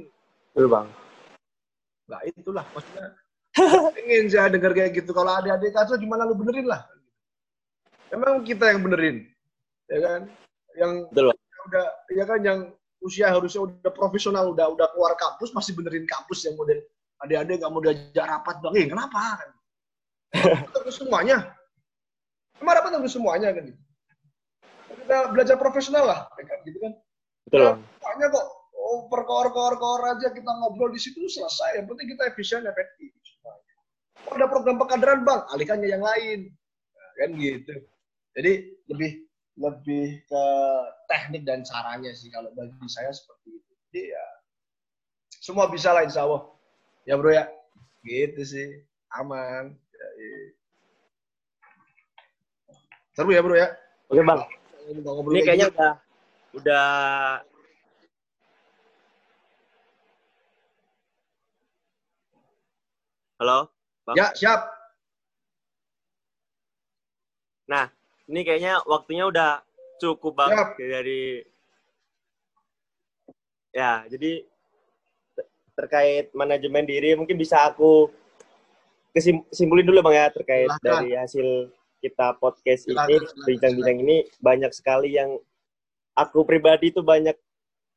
Betul bang. Nah itulah maksudnya ingin saya dengar kayak gitu. Kalau adik-adik kacau gimana lu benerin lah? Emang kita yang benerin ya kan? Yang betul udah ya kan yang usia harusnya udah profesional udah udah keluar kampus masih benerin kampus yang model adik-adik nggak mau diajak rapat bang. Eh kenapa? Kan semuanya. Emang rapat semuanya kan? gitu kita belajar profesional lah, ya kan gitu kan. Betul. Nah, kok oh, perkor-kor-kor aja kita ngobrol di situ selesai. Yang penting kita efisien, efektif. Oh, ada program pekaderan bang, alihkannya yang lain, nah, kan gitu. Jadi lebih lebih ke teknik dan caranya sih kalau bagi saya seperti itu. Jadi ya semua bisa lah insya Allah. Ya bro ya, gitu sih, aman. Ya. Seru ya bro ya. Oke bang. Ini kayaknya udah udah Halo, Bang? Ya, siap. Nah, ini kayaknya waktunya udah cukup banget siap. dari Ya, jadi terkait manajemen diri mungkin bisa aku kesimpulin dulu Bang ya terkait Silahkan. dari hasil kita podcast ini, bincang-bincang ini banyak sekali yang aku pribadi itu banyak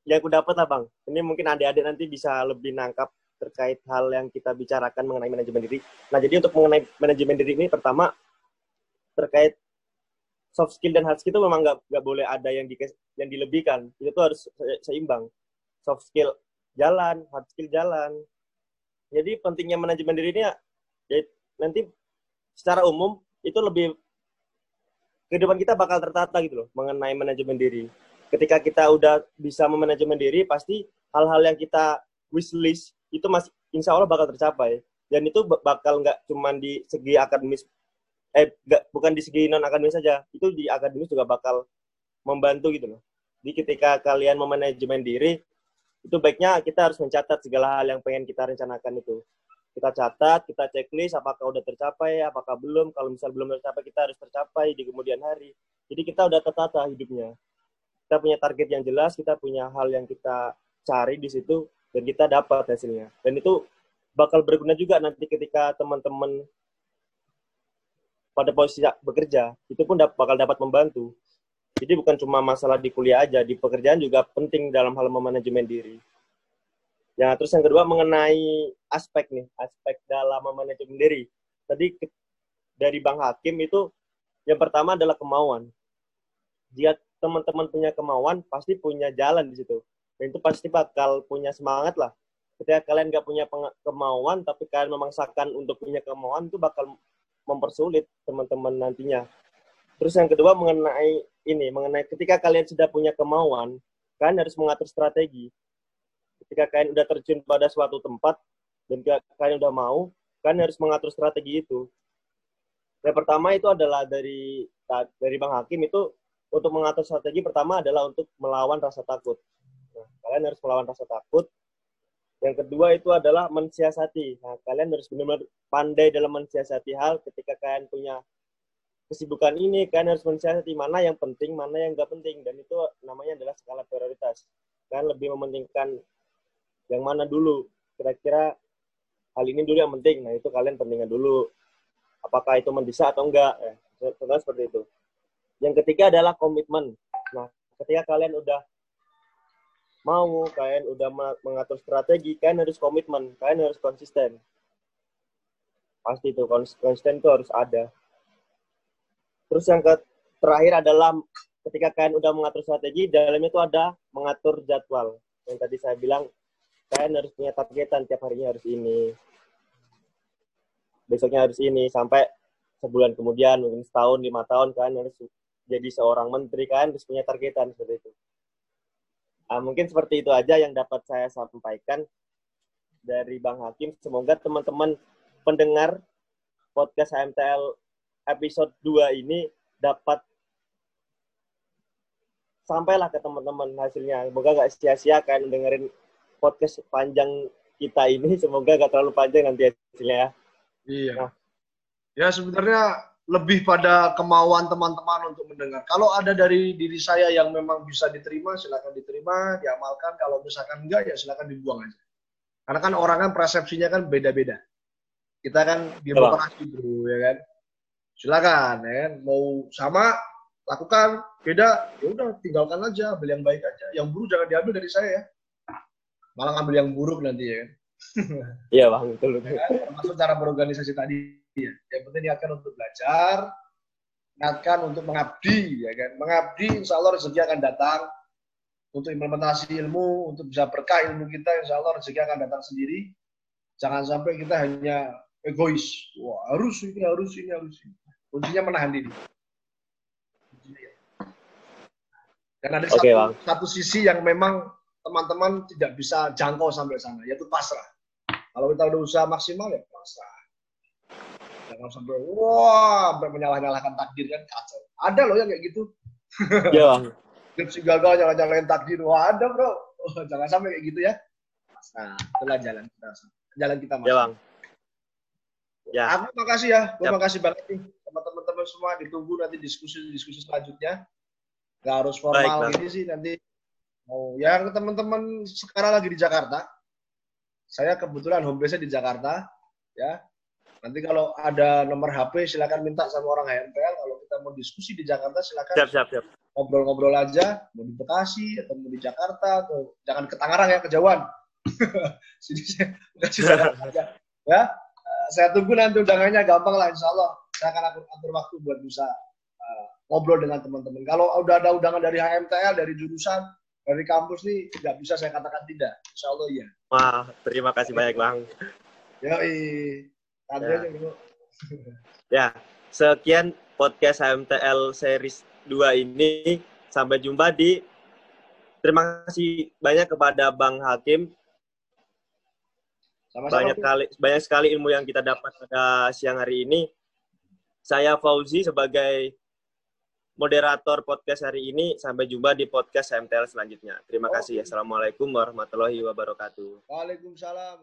yang aku dapat lah bang. Ini mungkin adik-adik nanti bisa lebih nangkap terkait hal yang kita bicarakan mengenai manajemen diri. Nah jadi untuk mengenai manajemen diri ini pertama terkait soft skill dan hard skill itu memang nggak nggak boleh ada yang di yang dilebihkan. Itu tuh harus seimbang. Soft skill jalan, hard skill jalan. Jadi pentingnya manajemen diri ini ya, ya nanti secara umum itu lebih kehidupan kita bakal tertata gitu loh mengenai manajemen diri. Ketika kita udah bisa memanajemen diri, pasti hal-hal yang kita wishlist itu masih insya Allah bakal tercapai. Dan itu bakal nggak cuma di segi akademis, eh gak, bukan di segi non akademis saja, itu di akademis juga bakal membantu gitu loh. Jadi ketika kalian memanajemen diri, itu baiknya kita harus mencatat segala hal yang pengen kita rencanakan itu kita catat, kita checklist apakah udah tercapai, apakah belum. Kalau misal belum tercapai, kita harus tercapai di kemudian hari. Jadi kita udah tertata hidupnya. Kita punya target yang jelas, kita punya hal yang kita cari di situ, dan kita dapat hasilnya. Dan itu bakal berguna juga nanti ketika teman-teman pada posisi bekerja, itu pun bakal dapat membantu. Jadi bukan cuma masalah di kuliah aja, di pekerjaan juga penting dalam hal memanajemen diri. Ya, terus yang kedua mengenai aspek nih, aspek dalam manajemen diri. Tadi dari Bang Hakim itu yang pertama adalah kemauan. Jika teman-teman punya kemauan, pasti punya jalan di situ. Dan itu pasti bakal punya semangat lah. Ketika kalian nggak punya kemauan, tapi kalian memaksakan untuk punya kemauan, itu bakal mempersulit teman-teman nantinya. Terus yang kedua mengenai ini, mengenai ketika kalian sudah punya kemauan, kalian harus mengatur strategi ketika kalian udah terjun pada suatu tempat dan kalian udah mau, kalian harus mengatur strategi itu. Yang pertama itu adalah dari dari Bang Hakim itu untuk mengatur strategi pertama adalah untuk melawan rasa takut. Nah, kalian harus melawan rasa takut. Yang kedua itu adalah mensiasati. Nah, kalian harus benar-benar pandai dalam mensiasati hal ketika kalian punya kesibukan ini, kalian harus mensiasati mana yang penting, mana yang nggak penting. Dan itu namanya adalah skala prioritas. Kalian lebih mementingkan yang mana dulu? Kira-kira hal ini dulu yang penting. Nah itu kalian pentingnya dulu. Apakah itu mendesak atau enggak? Ya, contohnya seperti itu. Yang ketiga adalah komitmen. Nah ketika kalian udah mau kalian udah mengatur strategi kalian harus komitmen. Kalian harus konsisten. Pasti itu konsisten itu harus ada. Terus yang ke terakhir adalah ketika kalian udah mengatur strategi, dalamnya itu ada mengatur jadwal. Yang tadi saya bilang, kalian harus punya targetan tiap harinya harus ini. Besoknya harus ini sampai sebulan kemudian, mungkin setahun, lima tahun kalian harus jadi seorang menteri kan harus punya targetan seperti itu. Nah, mungkin seperti itu aja yang dapat saya sampaikan dari Bang Hakim. Semoga teman-teman pendengar podcast HMTL episode 2 ini dapat sampailah ke teman-teman hasilnya. Semoga gak sia-sia kan dengerin podcast panjang kita ini. Semoga gak terlalu panjang nanti hasilnya ya. Iya. Nah. Ya sebenarnya lebih pada kemauan teman-teman untuk mendengar. Kalau ada dari diri saya yang memang bisa diterima, silakan diterima, diamalkan. Kalau misalkan enggak, ya silakan dibuang aja. Karena kan orang kan persepsinya kan beda-beda. Kita kan demokrasi bro, ya kan. Silakan, ya kan. Mau sama, lakukan. Beda, ya udah tinggalkan aja, ambil yang baik aja. Yang buruk jangan diambil dari saya ya. Malah ngambil yang buruk nanti ya kan. Iya bang, betul. Ya kan? Termasuk cara berorganisasi tadi ya. Yang penting niatkan untuk belajar, niatkan untuk mengabdi, ya kan. Mengabdi, insya Allah rezeki akan datang. Untuk implementasi ilmu, untuk bisa berkah ilmu kita, insya Allah rezeki akan datang sendiri. Jangan sampai kita hanya egois. Wah, harus ini, harus ini, harus ini. Kuncinya menahan diri. Dan ada okay, satu, satu sisi yang memang teman-teman tidak bisa jangkau sampai sana, yaitu pasrah. Kalau kita udah usaha maksimal ya pasrah. Jangan sampai wah sampai menyalah-nyalahkan takdir kan? Kacau. Ada loh yang kayak gitu. Ya. Skripsi gagal jangan nyalain takdir. Wah ada bro. Oh, jangan sampai kayak gitu ya. Nah itulah jalan kita jalan kita mas. Ya bang. Ya. Aku makasih ya. Terima kasih banget nih. Sama teman-teman semua ditunggu nanti diskusi-diskusi selanjutnya. Nggak harus formal Baik, gini sih nanti oh, ya teman-teman sekarang lagi di Jakarta saya kebetulan home base-nya di Jakarta ya Nanti kalau ada nomor HP silakan minta sama orang HMPL. Kalau kita mau diskusi di Jakarta silakan siap, siap, siap. ngobrol-ngobrol aja. Mau di Bekasi atau mau di Jakarta atau jangan ke Tangerang ya kejauhan. Sini saya kasih aja. Ya, eh, saya tunggu nanti undangannya gampang lah Insya Allah. Saya akan atur, atur waktu buat bisa uh, ngobrol dengan teman-teman. Kalau udah ada undangan dari HMTL, dari jurusan, dari kampus nih, nggak bisa saya katakan tidak. Insya Allah iya. Wah, terima kasih banyak Bang. Yoi. Ya. ya, sekian podcast HMTL series 2 ini. Sampai jumpa di Terima kasih banyak kepada Bang Hakim. Sama-sama. Banyak kali banyak sekali ilmu yang kita dapat pada siang hari ini. Saya Fauzi sebagai moderator podcast hari ini. Sampai jumpa di podcast HMTL selanjutnya. Terima oh. kasih. Assalamualaikum warahmatullahi wabarakatuh. Waalaikumsalam.